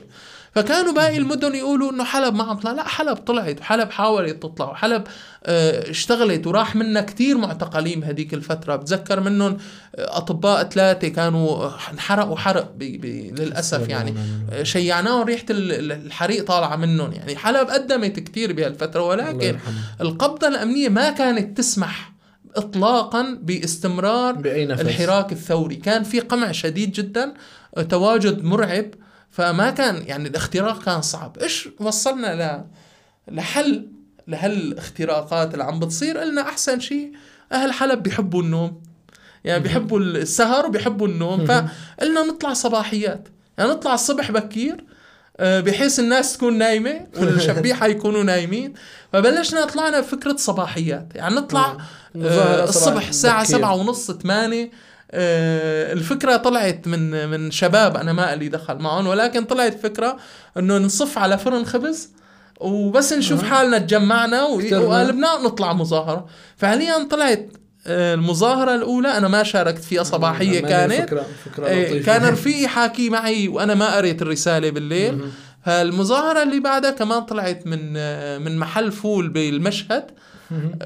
فكانوا باقي المدن يقولوا إنه حلب ما عم تطلع لا حلب طلعت وحلب حاولت تطلع وحلب آه، اشتغلت وراح منها كتير معتقلين بهديك الفترة. بتذكر منهم آه، أطباء ثلاثة كانوا آه، انحرقوا حرق بي بي للأسف يعني. شيعناهم ال- الحريق طالعة منهم يعني. حلب قدمت كتير بهالفترة الله ولكن يرحمه. القبضة الأمنية ما كانت تسمح إطلاقا باستمرار الحراك الثوري. كان في قمع شديد جدا تواجد مرعب فما كان يعني الاختراق كان صعب. إيش وصلنا ل... لحل؟ لهالاختراقات اللي عم بتصير؟ قلنا أحسن شيء أهل حلب بيحبوا النوم. يعني بيحبوا السهر وبيحبوا النوم. فقلنا نطلع صباحيات. يعني نطلع الصبح بكير آه، بحيث الناس تكون نايمة والشبيحة يكونوا نايمين. فبلشنا طلعنا بفكره صباحيات. يعني نطلع آه، الصبح الساعة سبعة ونص 8 آه، الفكرة طلعت من من شباب أنا ما لي دخل معهم ولكن طلعت فكرة إنه نصف على فرن خبز وبس نشوف أه. حالنا تجمعنا وقلبنا نطلع مظاهرة. فعليا طلعت آه، المظاهرة الأولى أنا ما شاركت فيها صباحية كانت. فكرة فكرة آه، لطيفة. كان رفيقي حاكي معي وأنا ما قريت الرسالة بالليل. فالمظاهرة اللي بعدها كمان طلعت من من محل فول بالمشهد.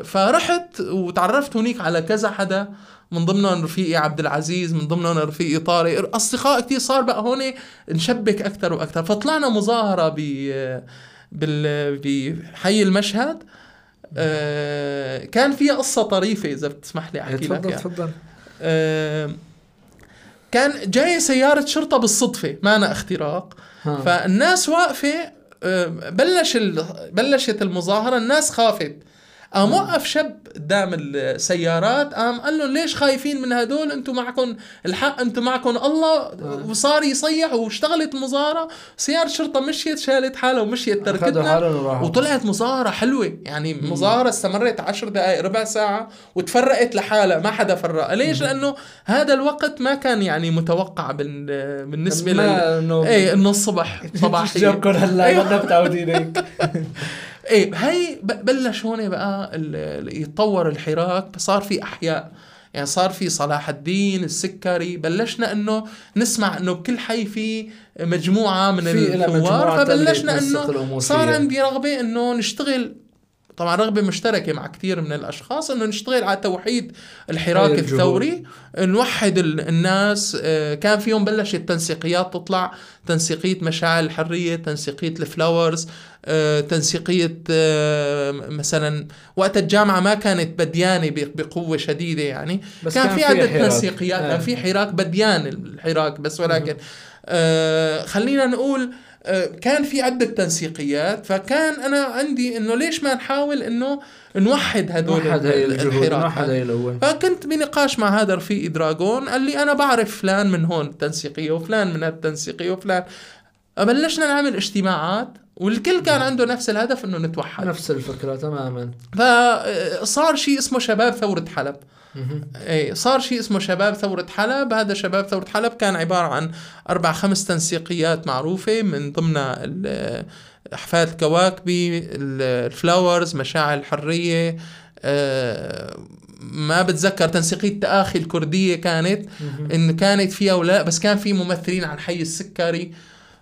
فرحت وتعرفت هنيك على كذا حدا. من ضمنهم رفيقي عبد العزيز من ضمنهم رفيقي طارق. اصدقاء كتير صار بقى هون نشبك أكثر وأكثر فطلعنا مظاهرة ب بال بحي المشهد. آه، كان فيها قصة طريفة إذا بتسمح لي أحكي لك تفضل إياها. تفضل. آه، كان جاي سيارة شرطة بالصدفة معنا اختراق. ها. فالناس واقفة آه، بلش ال... بلشت المظاهرة الناس خافت. قام وقف شاب قدام السيارات. قام قال لهم ليش خايفين من هدول؟ أنتم معكم الحق أنتم معكم الله. وصار يصيح واشتغلت المظاهرة سيارة شرطة مشيت شالت حالها ومشيت تركتنا. وطلعت مظاهرة حلوة. يعني مظاهرة استمرت عشر دقائق ربع ساعة وتفرقت لحالها. ما حدا فرقها ليش؟ لأنه هذا الوقت ما كان يعني متوقع بال- بالنسبة ما لل إيه إنه الصبح صباحية. جابكم هلا. ما متعودين هيك إيه هي بلش هون بقى يتطور الحراك صار في أحياء يعني صار في صلاح الدين السكري بلشنا إنه نسمع إنه بكل حي في مجموعة من الثوار فبلشنا إنه صار. عندي رغبة إنه نشتغل طبعا رغبة مشتركة مع كثير من الأشخاص إنه نشتغل على توحيد الحراك. الثوري نوحد ال- الناس آه، كان في يوم بلشت تنسيقيات تطلع تنسيقية مشاعر الحرية تنسيقية الفلاورز آه، تنسيقية آه، مثلا وقت الجامعة ما كانت بديانة بقوة شديدة يعني بس كان, كان في عدة. تنسيقيات. كان في حراك بديان الحراك بس ولكن خلينا نقول كان في عدة تنسيقيات فكان أنا عندي إنه ليش ما نحاول إنه نوحد هدول نوحد هاي ال- الجهود الحراك نوحد هاي الأول فكنت بنقاش مع هذا رفيقي دراغون قال لي أنا بعرف فلان من هون تنسيقية وفلان من هالتنسيقيه وفلان. بلشنا نعمل اجتماعات والكل كان عنده نفس الهدف إنه نتوحد. نفس الفكرة تماما. فصار شيء اسمه شباب ثورة حلب. اي صار شيء اسمه شباب ثورة حلب. هذا شباب ثورة حلب كان عبارة عن أربع خمس تنسيقيات معروفة من ضمنها أحفاد الكواكبي ال- الفلاورز مشاعر الحرية. آه، ما بتذكر تنسيقية تآخي الكردية كانت. إن كانت فيها ولا بس كان في ممثلين عن حي السكري.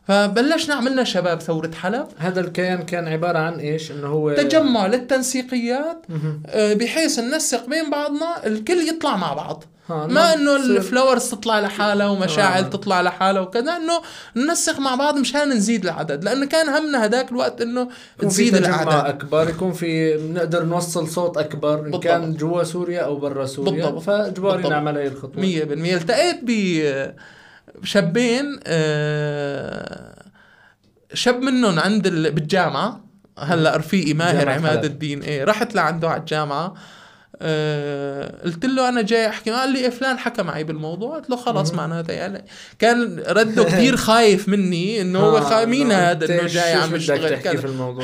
فبلشنا عملنا شباب ثورة حلب هذا الكيان كان عبارة عن إيش؟ إنه هو تجمع للتنسيقيات. آه، بحيث ننسق بين بعضنا الكل يطلع مع بعض ما نعم. إنه الفلاورز تطلع لحالها ومشاعل آه. تطلع لحالها وكذا إنه ننسق مع بعض مشان نزيد العدد لأنه كان همنا هداك الوقت إنه تزيد الاعداد أكبر يكون في بنقدر نوصل صوت أكبر إن. كان جوا سوريا أو برا سوريا بالضبط. فاجباري. نعمل هي الخطوة 100% التقيت بشابين آه، شاب منهم عند ال... بالجامعة هلأ رفيقي ماهر عماد. الدين إيه رحت لعنده على الجامعة آه قلت له أنا جاي أحكي قال لي إيه فلان حكى معي بالموضوع قلت له خلص. معناتها يعني كان رده كثير خايف مني إنه هو آه،. مين هذا إنه جاي عم يشتغل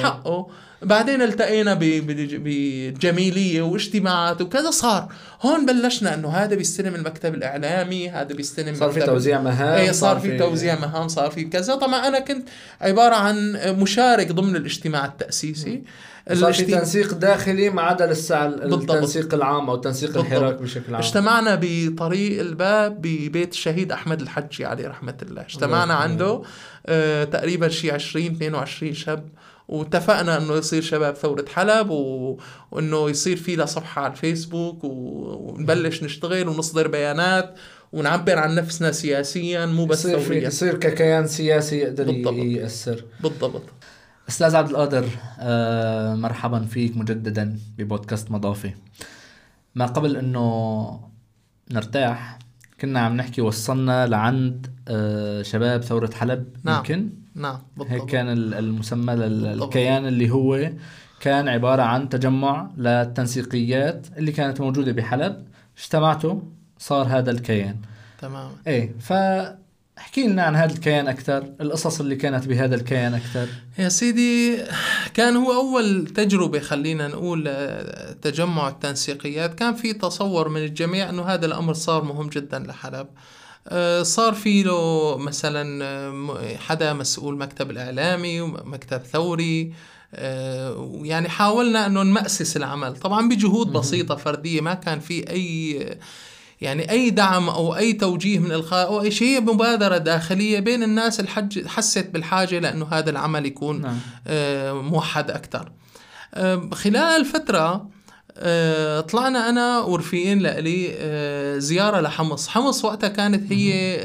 حقه بعدين التقينا بجميلية واجتماعات وكذا صار هون بلشنا إنه هذا بيستلم المكتب الإعلامي هذا بيستلم صار في توزيع مهام إيه صار في توزيع مهام صار في كذا طبعا أنا كنت عبارة عن مشارك ضمن الاجتماع التأسيسي صار في تنسيق داخلي ما عدا لسه. التنسيق العام أو تنسيق بالضبط. الحراك بشكل عام اجتمعنا بطريق الباب ببيت الشهيد أحمد الحجي عليه رحمة الله اجتمعنا. عنده آه تقريبا شي 20 22 شاب واتفقنا إنه يصير شباب ثورة حلب و... وإنه يصير في لها صفحة على الفيسبوك و... ونبلش نشتغل ونصدر بيانات ونعبر عن نفسنا سياسيا مو بس يصير ثوريا. يصير ككيان سياسي يقدر بالضبط. يأثر. بالضبط. أستاذ عبد القادر آه مرحبا فيك مجددا ببودكاست مضافي. ما قبل إنه نرتاح كنا عم نحكي وصلنا لعند شباب ثورة حلب نعم. يمكن؟ نعم هيك بالضبط كان ال- المسمى لل- بالضبط. الكيان اللي هو كان عبارة عن تجمع للتنسيقيات اللي كانت موجودة بحلب اجتمعتوا صار هذا الكيان. تمام. إيه فاحكي لنا عن هذا الكيان أكثر القصص اللي كانت بهذا الكيان أكثر. يا سيدي كان هو أول تجربة خلينا نقول آه، تجمع التنسيقيات. كان في تصور من الجميع أنه هذا الأمر صار مهم جدا لحلب. آه، صار في له مثلا آه، حدا مسؤول مكتب الإعلامي ومكتب ثوري آه، ويعني حاولنا أنه نمأسس العمل. طبعا بجهود بسيطة فردية ما كان في أي يعني أي دعم أو أي توجيه من الخارج أو أي شيء مبادرة داخلية بين الناس الحج حست بالحاجة لأنه هذا العمل يكون نعم. آه، موحد أكثر خلال الفترة آه، طلعنا أنا ورفيقين لإلي آه، زيارة لحمص. حمص وقتها كانت هي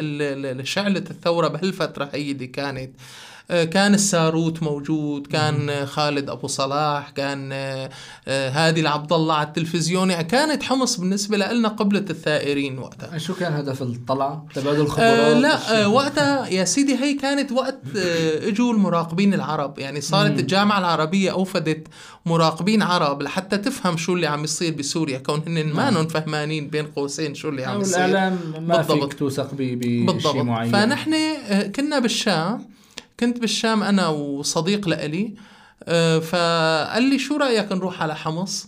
شعله الثورة بهالفترة هي اللي كانت. آه، كان الساروت موجود كان آه، خالد أبو صلاح كان آه، آه، هادي العبد الله على التلفزيون يعني كانت حمص بالنسبة لنا قبلة الثائرين وقتها شو كان هدف الطلعه تبادل الخبرات آه لا؟ آه وقتها يا سيدي هي كانت وقت آه إجوا المراقبين العرب يعني صارت. الجامعة العربية أوفدت مراقبين عرب لحتى تفهم شو اللي عم يصير بسوريا كون هن ما. فهمانين بين قوسين شو اللي عم يصير الإعلام ما بالضبط. فيك توثق بشيء بالضبط معين فنحن آه، كنا بالشام كنت بالشام أنا وصديق لإلي آه، فقال لي شو رأيك نروح على حمص؟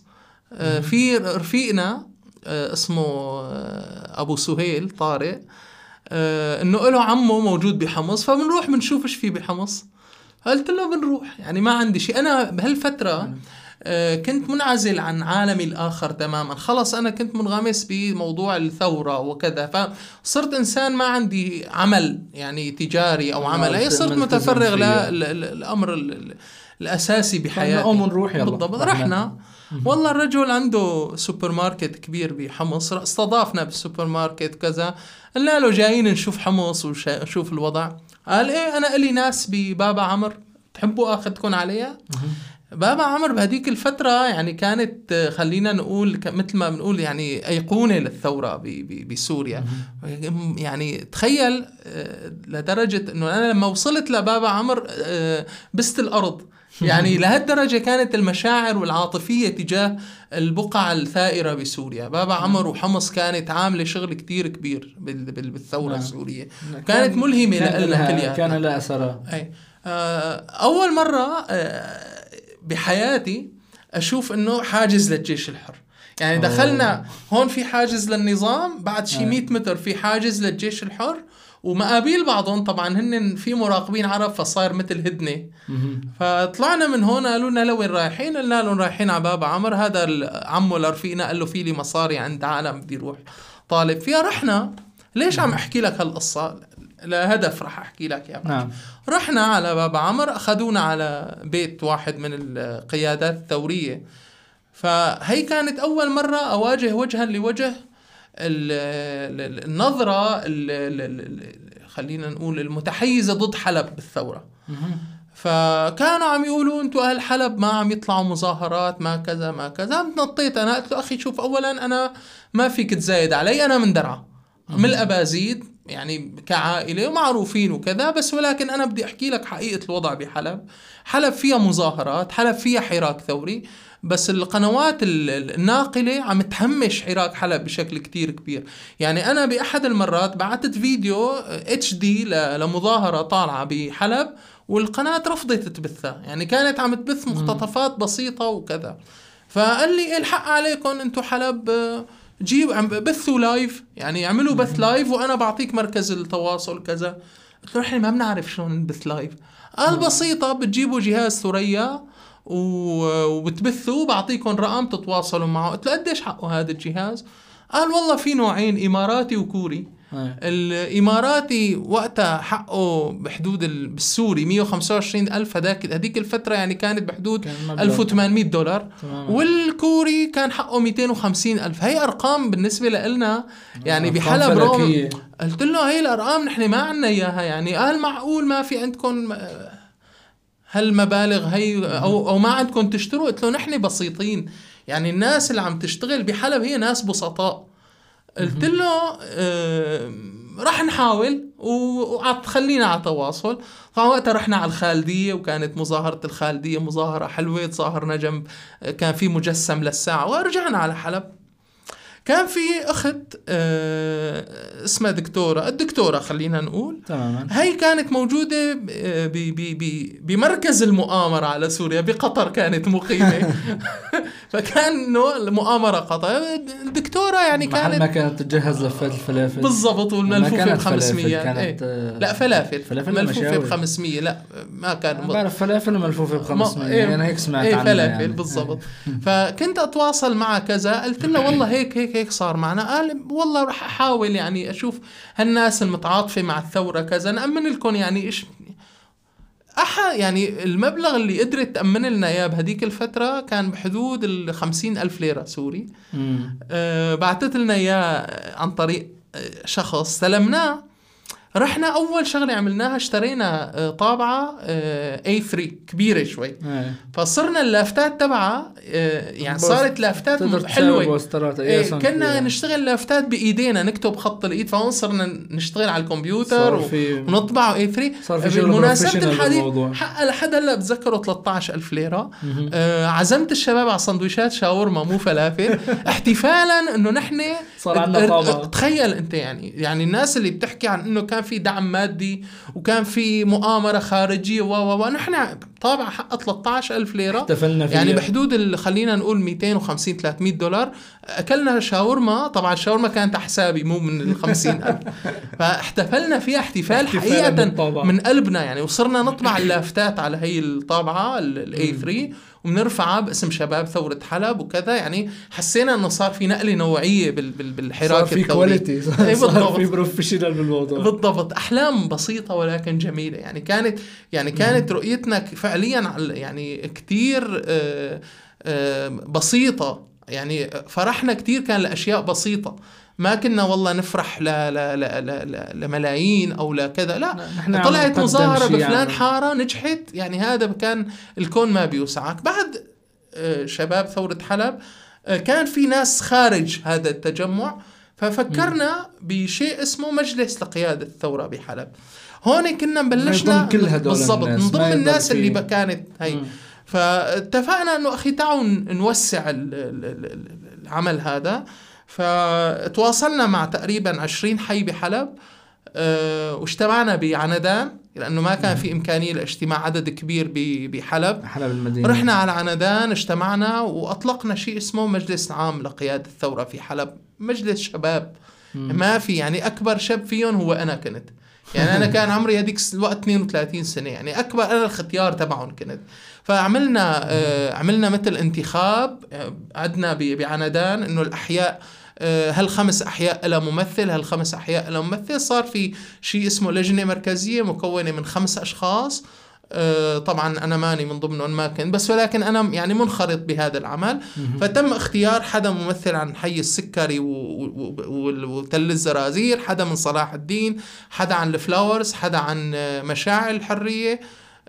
آه، في رفيقنا آه، اسمه أبو سهيل طارق إنه له عمه موجود بحمص فبنروح بنشوف إيش في بحمص. قلت له بنروح يعني ما عندي شيء. أنا بهالفترة كنت منعزل عن عالمي الآخر تماما. خلص أنا كنت منغمس بموضوع الثورة وكذا فصرت إنسان ما عندي عمل يعني تجاري أو آه، عمل. أي صرت متفرغ. للأمر ال- ال- الأساسي بحياتي. نقوم ونروح يلا. بالضبط. رحنا. والله الرجل عنده سوبر ماركت كبير بحمص. استضافنا بالسوبر ماركت كذا. قلنا له جايين نشوف حمص ونشوف الوضع. قال إيه أنا إلي ناس ببابا عمر. تحبوا اخذكم عليها بابا عمر بهديك الفترة يعني كانت خلينا نقول مثل ما بنقول يعني أيقونة للثورة بسوريا. يعني تخيل آه، لدرجة أنه أنا لما وصلت لبابا عمر آه، بست الأرض. يعني لهالدرجة كانت المشاعر والعاطفية تجاه البقعة الثائرة بسوريا. بابا عمر وحمص كانت عاملة شغل كتير كبير بال- بال- بالثورة نعم. السورية. كانت ملهمة كان لنا كلياتنا. كان لها أثرها. آه، أول مرة بحياتي أشوف إنه حاجز للجيش الحر. يعني أوه. دخلنا هون في حاجز للنظام بعد شي آه. 100 متر في حاجز للجيش الحر ومقابيل بعضهم طبعا هن في مراقبين عرب فصاير مثل هدنة. فطلعنا من هون قالوا لنا لوين رايحين؟ قلنا لهم رايحين على باب عمر. هذا عمه لرفيقنا قال له في لي مصاري عند عالم بدي أروح طالب. فيها رحنا. ليش عم أحكي لك هالقصة؟ لهدف رح أحكي لك يا نعم. رحنا على باب عمر أخذونا على بيت واحد من القيادات الثورية. فهي كانت أول مرة أواجه وجها لوجه ال- ال- النظرة ال- ال- ال- خلينا نقول المتحيزة ضد حلب بالثورة. فكانوا عم يقولوا أنتوا أهل حلب ما عم يطلعوا مظاهرات ما كذا ما كذا. نطيت أنا قلت له أخي شوف اولا أنا ما فيك تزايد علي أنا من درعا. من الأبازيد يعني كعائلة ومعروفين وكذا بس ولكن أنا بدي أحكي لك حقيقة الوضع بحلب. حلب فيها مظاهرات حلب فيها حراك ثوري بس القنوات ال- ال- الناقلة عم تهمش حراك حلب بشكل كتير كبير. يعني أنا بأحد المرات بعثت فيديو HD لمظاهرة طالعة بحلب والقناة رفضت تبثها. يعني كانت عم تبث مقتطفات بسيطة وكذا. فقال لي الحق عليكم أنتم حلب؟ آه، جيب عم بثوا live يعني اعملوا بث live وأنا بعطيك مركز التواصل كذا. قلت له إحنا ما بنعرف شلون نبث لايف قال بسيطة بتجيبوا جهاز ثريا وبتبثوا بعطيكم رقم تتواصلوا معه. قلت له قديش حقه هذا الجهاز؟ قال والله في نوعين إماراتي وكوري. الإماراتي وقتها حقه بحدود ال- بالسوري 125 ألف. هذاك هذيك الفترة يعني كانت بحدود كان مبلغ. 1800 دولار. تماماً. والكوري كان حقه 250 ألف. هي أرقام بالنسبة لنا يعني بحلب روم فلكية. قلت له هي الأرقام نحن ما عنا إياها. يعني قال معقول ما في عندكم آه، هالمبالغ هي أو أو ما عندكم تشتروا. قلت له نحن بسيطين. يعني الناس اللي عم تشتغل بحلب هي ناس بسطاء. قلت له آه، رح نحاول وخلينا على تواصل. طبعا وقتها رحنا على الخالدية وكانت مظاهرة الخالدية مظاهرة حلوة تظاهرنا جنب كان في مجسم للساعة ورجعنا على حلب. كان في أخت آه، اسمها دكتورة. الدكتورة خلينا نقول. تماما. هي كانت ب- بمركز المؤامرة على سوريا بقطر كانت مقيمة. فكان انه المؤامرة قطر الدكتورة يعني محل ما كانت كانت تجهز لفات الفلافل بالضبط ما والملفوفة ب كانت 500 فلافل، كانت، إيه. آه، لا فلافل. فلافل مشاوي. ب 500 لا ما كان أنا بعرف فلافل ملفوفة ب 500 ما- إيه، أنا هيك سمعت إيه عنها فلافل يعني. بالضبط. فكنت أتواصل مع كذا. قلت له والله هيك هيك هيك صار معنا. قال والله رح أحاول يعني أشوف هالناس المتعاطفة مع الثورة كذا. نأمن لكم يعني إيش أحا يعني المبلغ اللي قدرت تأمن لنا إياه بهديك الفترة كان بحدود ال ألف ليرة سوري مم. أه بعتت لنا إياه عن طريق آه، شخص استلمناه رحنا أول شغلة عملناها اشترينا آه، طابعة آه، A3 كبيرة شوي إيه. فصرنا اللافتات تبعها آه، يعني صارت لافتات حلوة بوسترات إيه كنا فيها. نشتغل لافتات بإيدينا نكتب خط الإيد فهون صرنا نشتغل على الكمبيوتر و- في- ونطبع اي 3 صار في professional الحديث. حق لحد هلا بتذكره 13000 ليرة آه عزمت الشباب على سندويشات شاورما مو فلافل احتفالا إنه نحن صار طابعة. تخيل أنت يعني يعني الناس اللي بتحكي عن إنه كان في دعم مادي وكان في مؤامرة خارجية و و و نحن طابعه حق 13000 ليرة. احتفلنا فيها يعني بحدود ال- خلينا نقول 250 300 دولار. أكلنا شاورما طبعا الشاورما كانت حسابي مو من ال 50 ألف. فاحتفلنا فيها احتفال حقيقة بالطابعة. من قلبنا يعني وصرنا نطبع اللافتات على هي الطابعة ال A3 وبنرفعها باسم شباب ثورة حلب وكذا. يعني حسينا إنه صار في نقلة نوعية بال بال بالحراك صار في. quality إيه صار بالضبط. في بروفيشنال بالموضوع. بالضبط. أحلام بسيطة ولكن جميلة. يعني كانت يعني كانت رؤيتنا فعليا يعني كتير آه، آه، بسيطة. يعني فرحنا كتير كان لأشياء بسيطة. ما كنا والله نفرح ل ل ل ل ل لملايين أو لكذا لا. نحن عم طلعت مظاهرة بفلان يعني. حارة نجحت. يعني هذا كان الكون ما بيوسعك. بعد آه، شباب ثورة حلب آه، كان في ناس خارج هذا التجمع ففكرنا بشيء اسمه مجلس لقيادة الثورة بحلب. هون كنا بلشنا بالضبط من ضمن الناس اللي كانت هي. مم. فاتفقنا إنه أخي تعالوا نوسع ال- ال- ال- ال- العمل هذا. فتواصلنا مع تقريبا 20 حي بحلب أه واجتمعنا بعندان لأنه ما كان في إمكانية لاجتماع عدد كبير بحلب. حلب المدينة. رحنا على عنادان اجتمعنا وأطلقنا شيء اسمه مجلس عام لقيادة الثورة في حلب. مجلس شباب. مم. ما في يعني أكبر شاب فيهم هو أنا كنت. يعني أنا كان عمري هذيك الوقت 32 سنة. يعني أكبر أنا الختيار تبعهم كنت. فعملنا آه عملنا مثل انتخاب آه، عدنا ب- بعندان إنه الأحياء آه، هالخمس أحياء لها ممثل؟ هالخمس أحياء لها ممثل؟ صار في شيء اسمه لجنة مركزية مكونة من خمس أشخاص. آه، طبعا أنا ماني من ضمنهم ما كنت بس ولكن أنا يعني منخرط بهذا العمل. فتم اختيار حدا ممثل عن حي السكري وتل الزرازير حدا من صلاح الدين حدا عن الفلاورز حدا عن آه، مشاعل الحرية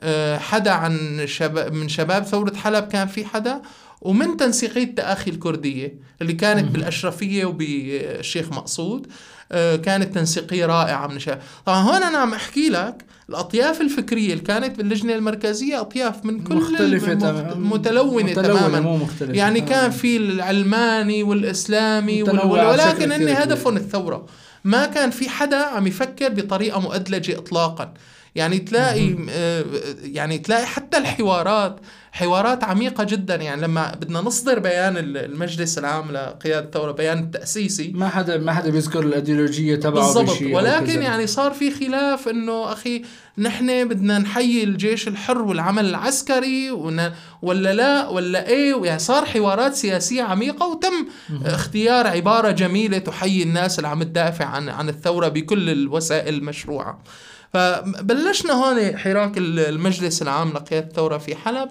آه، حدا عن شباب من شباب ثورة حلب كان في حدا. ومن تنسيقية التآخي الكردية اللي كانت بالأشرفية وبالشيخ مقصود آه، كانت تنسيقية رائعة من شباب طبعا هون أنا عم أحكي لك الأطياف الفكرية اللي كانت باللجنة المركزية أطياف من كل مختلفة الم- تمام. متلونة, متلونة تماما مو مختلفة يعني. كان في العلماني والإسلامي وال... متنوعة وال- بشكل ولكن كبير. هدفهم الثورة ما كان في حدا عم يفكر بطريقة مؤدلجة اطلاقا يعني تلاقي آه، يعني تلاقي حتى الحوارات حوارات عميقة جدا. يعني لما بدنا نصدر بيان المجلس العام لقيادة الثورة بيان التأسيسي ما حدا ما حدا بيذكر الأيديولوجية تبعه بالضبط. ولكن يعني صار في خلاف إنه أخي نحن بدنا نحيي الجيش الحر والعمل العسكري ولا لا ولا إيه؟ يعني صار حوارات سياسية عميقة وتم اختيار عبارة جميلة تحيي الناس اللي عم تدافع عن عن الثورة بكل الوسائل المشروعة. فبلشنا هون حراك المجلس العام لقيادة الثورة في حلب.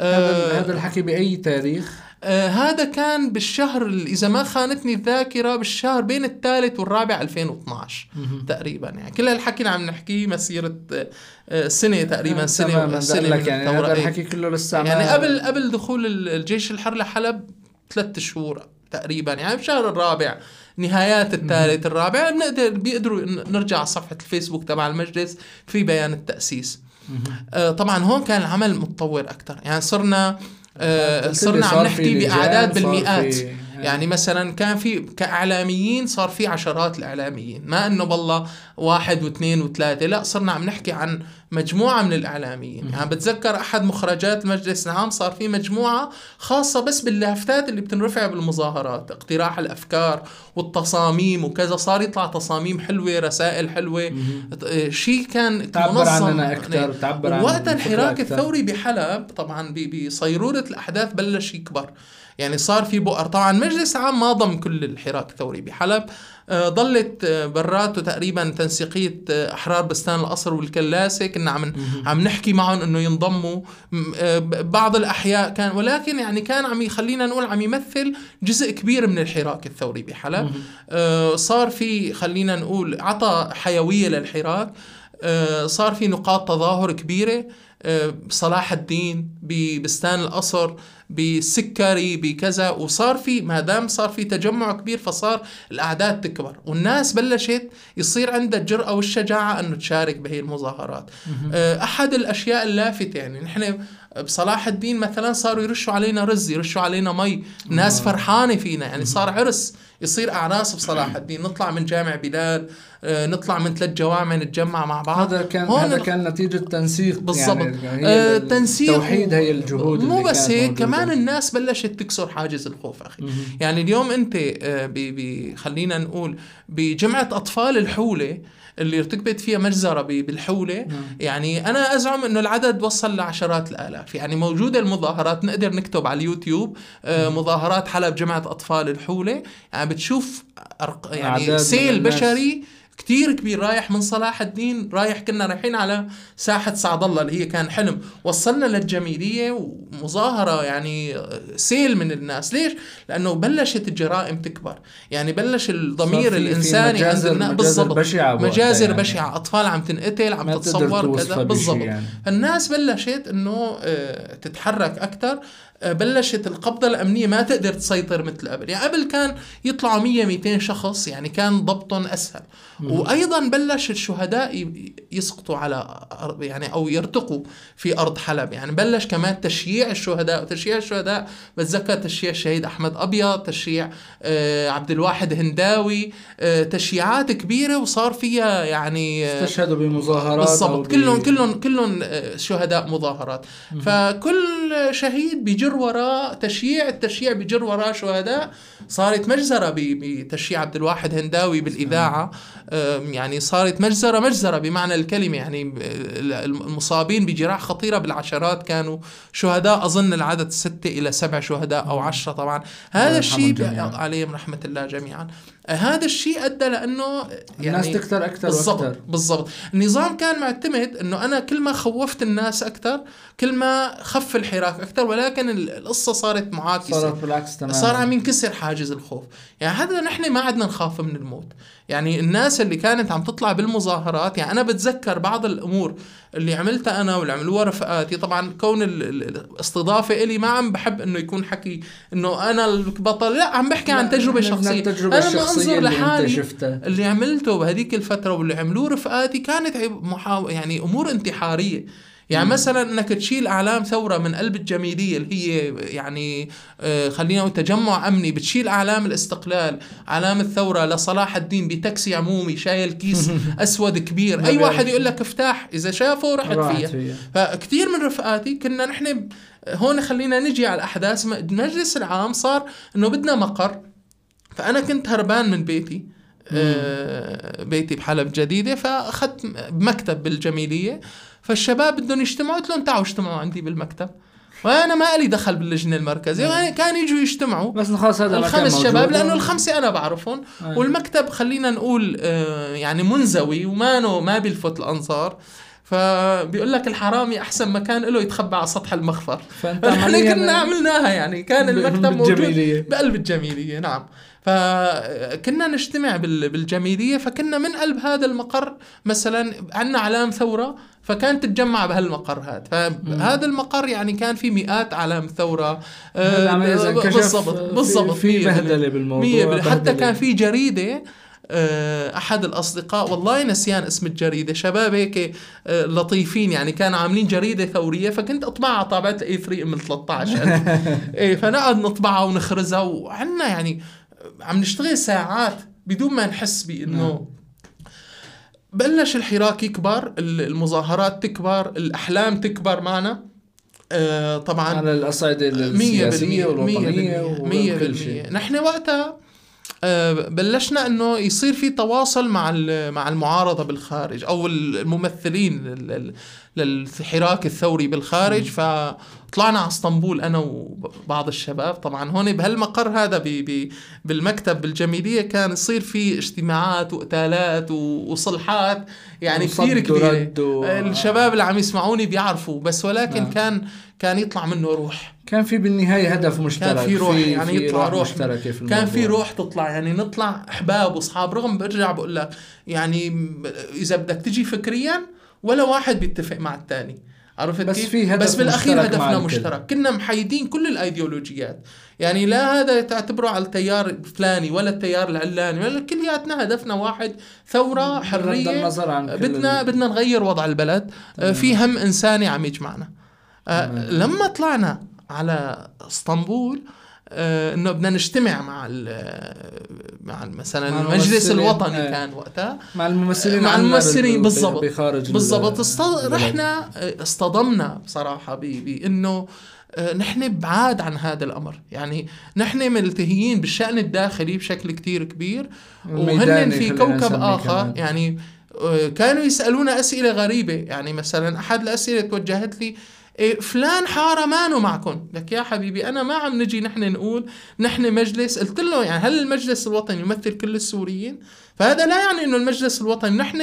هذا هذا الحكي بأي تاريخ؟ آه هذا كان بالشهر إذا ما خانتني الذاكرة بالشهر بين الثالث والرابع 2012 تقريبا يعني. كل هالحكي اللي عم نحكيه مسيرة آه سنة تقريبا آه سنة سنه لك يعني هذا الحكي كله لسه يعني قبل قبل دخول الجيش الحر لحلب ثلاث شهور تقريبا يعني بالشهر الرابع. نهايات الثالث الرابع بنقدر بيقدروا نرجع على صفحة الفيسبوك تبع المجلس في بيان التأسيس. آه طبعا هون كان العمل متطور أكثر يعني صرنا آه صرنا عم نحكي بأعداد بالمئات. يعني مثلا كان في كإعلاميين صار في عشرات الإعلاميين. ما إنه والله واحد واثنين وثلاثة لا صرنا عم نحكي عن مجموعة من الإعلاميين. يعني بتذكر أحد مخرجات المجلس العام صار في مجموعة خاصة بس باللافتات اللي بتنرفع بالمظاهرات اقتراح الأفكار والتصاميم وكذا صار يطلع تصاميم حلوة رسائل حلوة. شيء كان تعبر عننا أكثر تعبر عن وقت الحراك الثوري بحلب طبعا بصيرورة الأحداث بلش يكبر. يعني صار في بؤر. طبعا مجلس عام ما ضم كل الحراك الثوري بحلب. آه، ضلت آه، براته تقريبا تنسيقية آه، أحرار بستان القصر والكلاسة. كنا عم عم نحكي معهم إنه ينضموا. بعض الأحياء كان ولكن يعني كان عم يخلينا نقول عم يمثل جزء كبير من الحراك الثوري بحلب. صار في خلينا نقول عطى حيوية للحراك. صار في نقاط تظاهر كبيرة. بصلاح الدين ببستان القصر. بسكري بكذا. وصار في ما دام صار في تجمع كبير فصار الأعداد تكبر. والناس بلشت يصير عندها الجرأة والشجاعة إنه تشارك بهي المظاهرات. آه، أحد الأشياء اللافتة يعني نحن بصلاح الدين مثلا صاروا يرشوا علينا رز يرشوا علينا مي. الناس فرحانة فينا يعني صار عرس يصير أعراس بصلاح الدين. نطلع من جامع بلال آه، نطلع من ثلاث جوامع نتجمع مع بعض. هذا كان هذا كان نتيجة تنسيق بالضبط. يعني آه تنسيق توحيد هي الجهود مو بس هيك كمان الناس بلشت تكسر حاجز الخوف أخي. مم. يعني اليوم أنت آه بي بي خلينا نقول بجمعة أطفال الحولة اللي ارتكبت فيها مجزرة بالحولة. نعم. يعني أنا أزعم إنه العدد وصل لعشرات الآلاف. يعني موجودة المظاهرات نقدر نكتب على اليوتيوب آه مظاهرات حلب جمعه أطفال الحولة. يعني بتشوف يعني سيل بشري كتير كبير رايح من صلاح الدين رايح كنا رايحين على ساحة سعد الله اللي هي كان حلم. وصلنا للجميلية ومظاهرة يعني سيل من الناس. ليش؟ لأنه بلشت الجرائم تكبر. يعني بلش الضمير الإنساني عند الناس بالضبط. بشعة مجازر يعني. بشعة. أطفال عم تنقتل عم تتصور كذا. بالضبط. يعني. الناس بلشت أنه آه، تتحرك أكثر بلشت القبضة الأمنية ما تقدر تسيطر مثل قبل. يعني قبل كان يطلعوا 100 200 شخص يعني كان ضبطهم أسهل. مم. وأيضا بلش الشهداء يسقطوا على يعني أو يرتقوا في أرض حلب. يعني بلش كمان تشييع الشهداء وتشييع الشهداء بتذكر تشييع الشهيد أحمد أبيض تشييع آه عبد الواحد هنداوي آه تشييعات كبيرة وصار فيها يعني آه استشهدوا بمظاهرات بالضبط. كلهم كلهم كلهم آه، شهداء مظاهرات. مم. فكل شهيد بيجر بجر وراء تشييع التشييع بجر وراء شهداء صارت مجزرة بتشييع عبد الواحد هنداوي بالإذاعة. يعني صارت مجزرة مجزرة بمعنى الكلمة. يعني المصابين بجراح خطيرة بالعشرات كانوا شهداء أظن العدد ستة إلى سبع شهداء أو عشرة طبعا. هذا الشيء عليهم رحمة الله جميعا. هذا الشيء أدى لأنه يعني الناس تكثر أكثر بالضبط وأكثر بالضبط. النظام كان معتمد إنه أنا كل ما خوفت الناس أكثر كل ما خف الحراك أكثر ولكن القصة صارت معاكسة. صارت بالعكس تماما. صار عم ينكسر حاجز الخوف. يعني هذا نحن ما عدنا نخاف من الموت. يعني الناس اللي كانت عم تطلع بالمظاهرات يعني أنا بتذكر بعض الأمور اللي عملتها أنا واللي عملوها رفقاتي. طبعا كون الاستضافة إلي ما عم بحب إنه يكون حكي إنه أنا البطل. لا عم بحكي عن تجربة شخصية. التجربة أنا ما انظر لحالي اللي, اللي عملته بهذيك الفترة واللي عملوه رفقاتي كانت محاو... يعني أمور انتحارية. يعني مثلا إنك تشيل أعلام ثورة من قلب الجميلية اللي هي يعني آه، خلينا نقول تجمع أمني بتشيل أعلام الاستقلال أعلام الثورة لصلاح الدين بتاكسي عمومي شايل كيس أسود كبير. أي واحد يقول لك افتح إذا شافه رحت فيها. فيها. فكتير من رفقاتي كنا نحن هون خلينا نجي على الأحداث. المجلس العام صار إنه بدنا مقر. فأنا كنت هربان من بيتي آه، بيتي بحلب جديدة فأخذت مكتب بالجميلية. فالشباب بدهم يجتمعوا قلت لهم تعالوا اجتمعوا عندي بالمكتب. وأنا ما لي دخل باللجنة المركزية يعني كانوا يجوا يجتمعوا. بس خلص هذا كان الخمس. شباب لأنه الخمسة أنا بعرفهم. والمكتب خلينا نقول آه، يعني منزوي وما ما بيلفت الانظار فبيقول لك الحرامي أحسن مكان له يتخبى على سطح المخفر. عملياً كنا عملناها يعني. كان المكتب موجود. بقلب الجميلية نعم. فكنا نجتمع بال- بالجميلية فكنا من قلب هذا المقر مثلا عندنا علام ثورة فكانت تتجمع بهالمقر هذا فهذا المقر يعني كان في مئات علام ثورة آه، بالضبط في- بالضبط في. بهدلة بالموضوع،. حتى. كان في جريدة آه، أحد الأصدقاء والله نسيان اسم الجريدة شباب هيك آه، لطيفين يعني كانوا عاملين جريدة ثورية فكنت أطبعها طابعت ال A 3 M 13 إيه فنقعد نطبعها ونخرزها وعنا يعني عم نشتغل ساعات بدون ما نحس بإنه بلش الحراك يكبر ال- المظاهرات تكبر الأحلام تكبر معنا. آه طبعا على الأصعدة السياسية والوطنية وكل شيء. نحن وقتها آه، بلشنا إنه يصير في تواصل مع مع المعارضة بالخارج أو الممثلين لل- لل- للحراك الثوري بالخارج. فطلعنا على اسطنبول أنا وبعض الشباب طبعا. هون بهالمقر هذا بي بي بالمكتب بالجميلية كان يصير في اجتماعات وقتالات وصلحات يعني كثير كبيرة. و- الشباب اللي عم يسمعوني بيعرفوا بس ولكن نعم. كان كان يطلع منه روح. كان في بالنهاية هدف مشترك كان في روح يعني في يطلع روح مشتركة في الموضوع كان في روح تطلع يعني نطلع احباب واصحاب رغم برجع بقول لك يعني إذا بدك تجي فكريا ولا واحد بيتفق مع الثاني عرفت بس كيف؟ في هدف بس بالأخير هدفنا. مشترك. كنا محايدين كل الأيديولوجيات. يعني لا هذا تعتبره على التيار الفلاني ولا التيار العلاني ولا كلياتنا هدفنا واحد. ثورة حرية. النظر عن بدنا ال- بدنا نغير وضع البلد. آه، في هم إنساني عم يجمعنا. آه، تمام. لما طلعنا على إسطنبول إنه بدنا نجتمع مع ال- مع مثلا مع المجلس الوطني آه. كان وقتها مع الممثلين مع الممثلين بال- بالضبط بالضبط ال- است... البلد. رحنا آه، اصطدمنا بصراحة. بإنه آه، نحن بعاد عن هذا الأمر يعني نحن ملتهيين بالشأن الداخلي بشكل كتير كبير وهن في كوكب آخر كمان. يعني آه، كانوا يسألونا أسئلة غريبة يعني مثلا أحد الأسئلة توجهت لي فلان حارة مانو معكم لك يا حبيبي أنا ما عم نجي نحن نقول نحن مجلس. قلت له يعني هل المجلس الوطني يمثل كل السوريين؟ فهذا لا يعني إنه المجلس الوطني نحن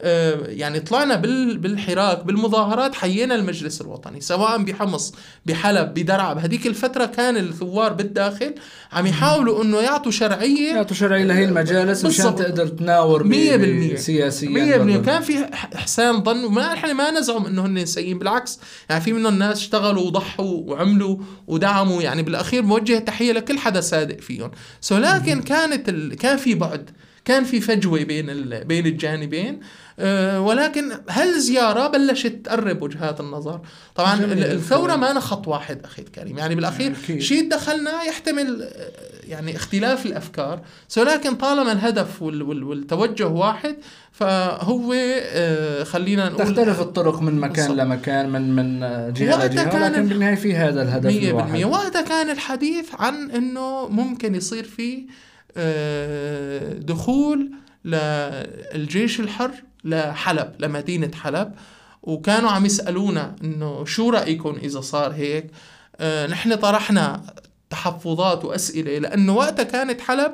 آه، يعني طلعنا بال- بالحراك بالمظاهرات حيينا المجلس الوطني سواء بحمص بحلب بدرعا بهذيك الفترة كان الثوار بالداخل عم يحاولوا إنه يعطوا شرعية. يعطوا شرعي لهي المجالس مشان. تقدر تناور ب- مية بالمية. ب- سياسيا مية بالمية. برضه. كان في ح- حسان ظن وما نحن ما نزعم إنه هن سيئين بالعكس. يعني في منهم ناس اشتغلوا وضحوا وعملوا ودعموا يعني بالأخير موجه تحية لكل حدا صادق فيهم. so لكن كانت ال... كان في بعد. كان في فجوة بين. بين الجانبين أه ولكن هالزياره بلشت تقرب وجهات النظر طبعا الثورة. ما أنا خط واحد أخي الكريم يعني بالأخير أكيد. شيء دخلنا يحتمل آه، يعني اختلاف الأفكار so لكن طالما الهدف وال... وال... والتوجه واحد فهو آه، خلينا نقول تختلف الطرق من مكان بالضبط. لمكان من من جهة لجهة كان لكن بالنهاية في هذا الهدف مية الواحد بالمية وقتها كان الحديث عن إنه ممكن يصير في آه، دخول للجيش الحر لحلب لمدينة حلب. وكانوا عم يسألونا إنه شو رأيكم إذا صار هيك؟ آه، نحن طرحنا تحفظات وأسئلة لأنه وقتها كانت حلب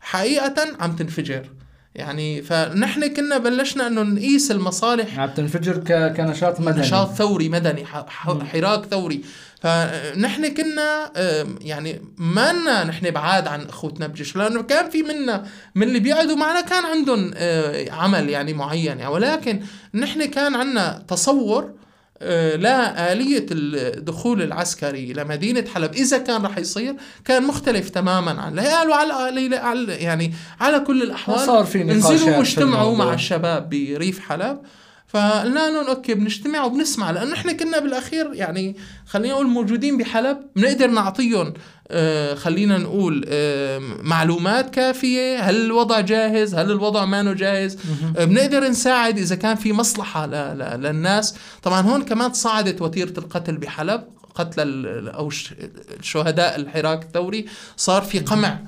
حقيقة عم تنفجر. يعني فنحن كنا بلشنا إنه نقيس المصالح. عم تنفجر. كنشاط مدني. نشاط ثوري مدني حراك ثوري. فنحن كنا يعني ما لنا نحن بعاد عن أخوتنا بجيش لأنه كان في منا من اللي بيقعدوا معنا كان عندهم آه، عمل يعني معين يعني. ولكن نحن كان عندنا تصور آه، لآلية الدخول العسكري لمدينة حلب. إذا كان رح يصير كان مختلف تماما عن لا قالوا على على يعني على كل الأحوال. صار في نقاشات انزلوا واجتمعوا. مع الشباب بريف حلب. فقلنا لهم okay بنجتمع وبنسمع لأنه إحنا كنا بالأخير يعني خلينا نقول موجودين بحلب بنقدر نعطيهم آه خلينا نقول آه معلومات كافية هل الوضع جاهز هل الوضع ما جاهز آه بنقدر نساعد إذا كان في مصلحة ل ل للناس. طبعا هون كمان تصاعدت وتيرة القتل بحلب قتل أو الشهداء الحراك الثوري صار في قمع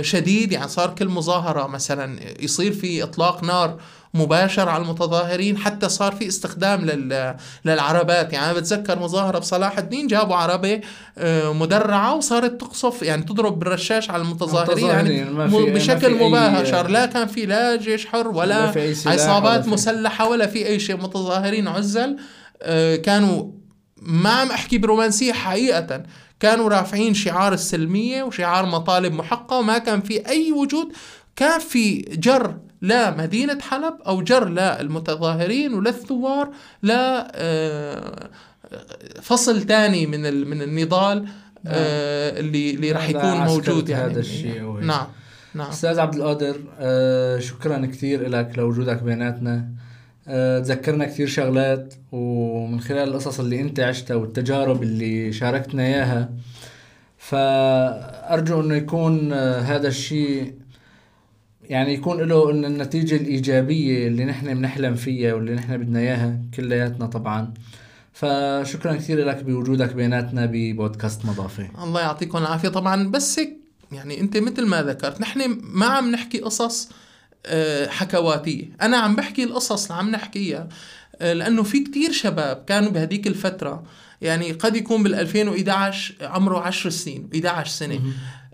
شديد يعني صار كل مظاهرة مثلا يصير في إطلاق نار مباشر على المتظاهرين حتى صار في استخدام لل... للعربات. يعني أنا بتذكر مظاهرة بصلاح الدين جابوا عربة آه، مدرعة وصارت تقصف يعني تضرب بالرشاش على المتظاهرين يعني بشكل مباشر. لا كان في لا جيش حر ولا عصابات مسلحة ولا في أي شيء. متظاهرين عزل آه، كانوا ما عم أحكي برومانسية حقيقة. كانوا رافعين شعار السلمية وشعار مطالب محقة وما كان في أي وجود. كان في جر لا مدينة حلب أو جر لا المتظاهرين ولا الثوار لا آه، فصل ثاني من من النضال نعم. آه، اللي اللي راح يكون موجود يعني. هذا الشيء نعم نعم. أستاذ عبد القادر آه، شكرا كثير لك لوجودك بيناتنا. تذكرنا كثير شغلات ومن خلال القصص اللي أنت عشتها والتجارب اللي شاركتنا إياها فأرجو إنه يكون هذا الشيء يعني يكون له إن النتيجة الإيجابية اللي نحن بنحلم فيها واللي نحن بدنا إياها كلياتنا طبعا. فشكرا كثير لك بوجودك بيناتنا ببودكاست مضافة الله يعطيكم العافية. طبعا بس هيك يعني أنت مثل ما ذكرت نحن ما عم نحكي قصص آه، حكواتية. أنا عم بحكي القصص اللي عم نحكيها آه، لأنه في كتير شباب كانوا بهديك الفترة يعني قد يكون بال 2011 عمره 10 سنين 11 سنة.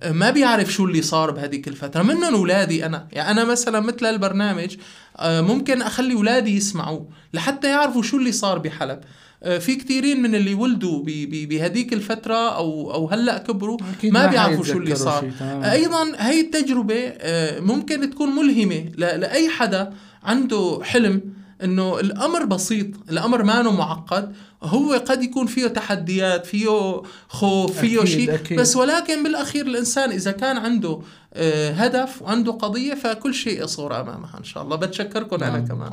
ما بيعرف شو اللي صار بهديك الفترة. منهم أولادي أنا. يعني أنا مثلا مثل البرنامج آه، ممكن أخلي أولادي يسمعوه لحتى يعرفوا شو اللي صار بحلب. آه، في كثيرين من اللي ولدوا بهديك الفترة أو أو هلأ كبروا ما بيعرفوا شو اللي صار. أيضا هي التجربة آه، ممكن تكون ملهمة لأي حدا عنده حلم إنه الأمر بسيط الأمر ما معقد. هو قد يكون فيه تحديات فيه خوف فيه شيء بس ولكن بالأخير الإنسان إذا كان عنده آه، هدف وعنده قضية فكل شيء يصور أمامها إن شاء الله. بتشكركم أنا نعم. كمان.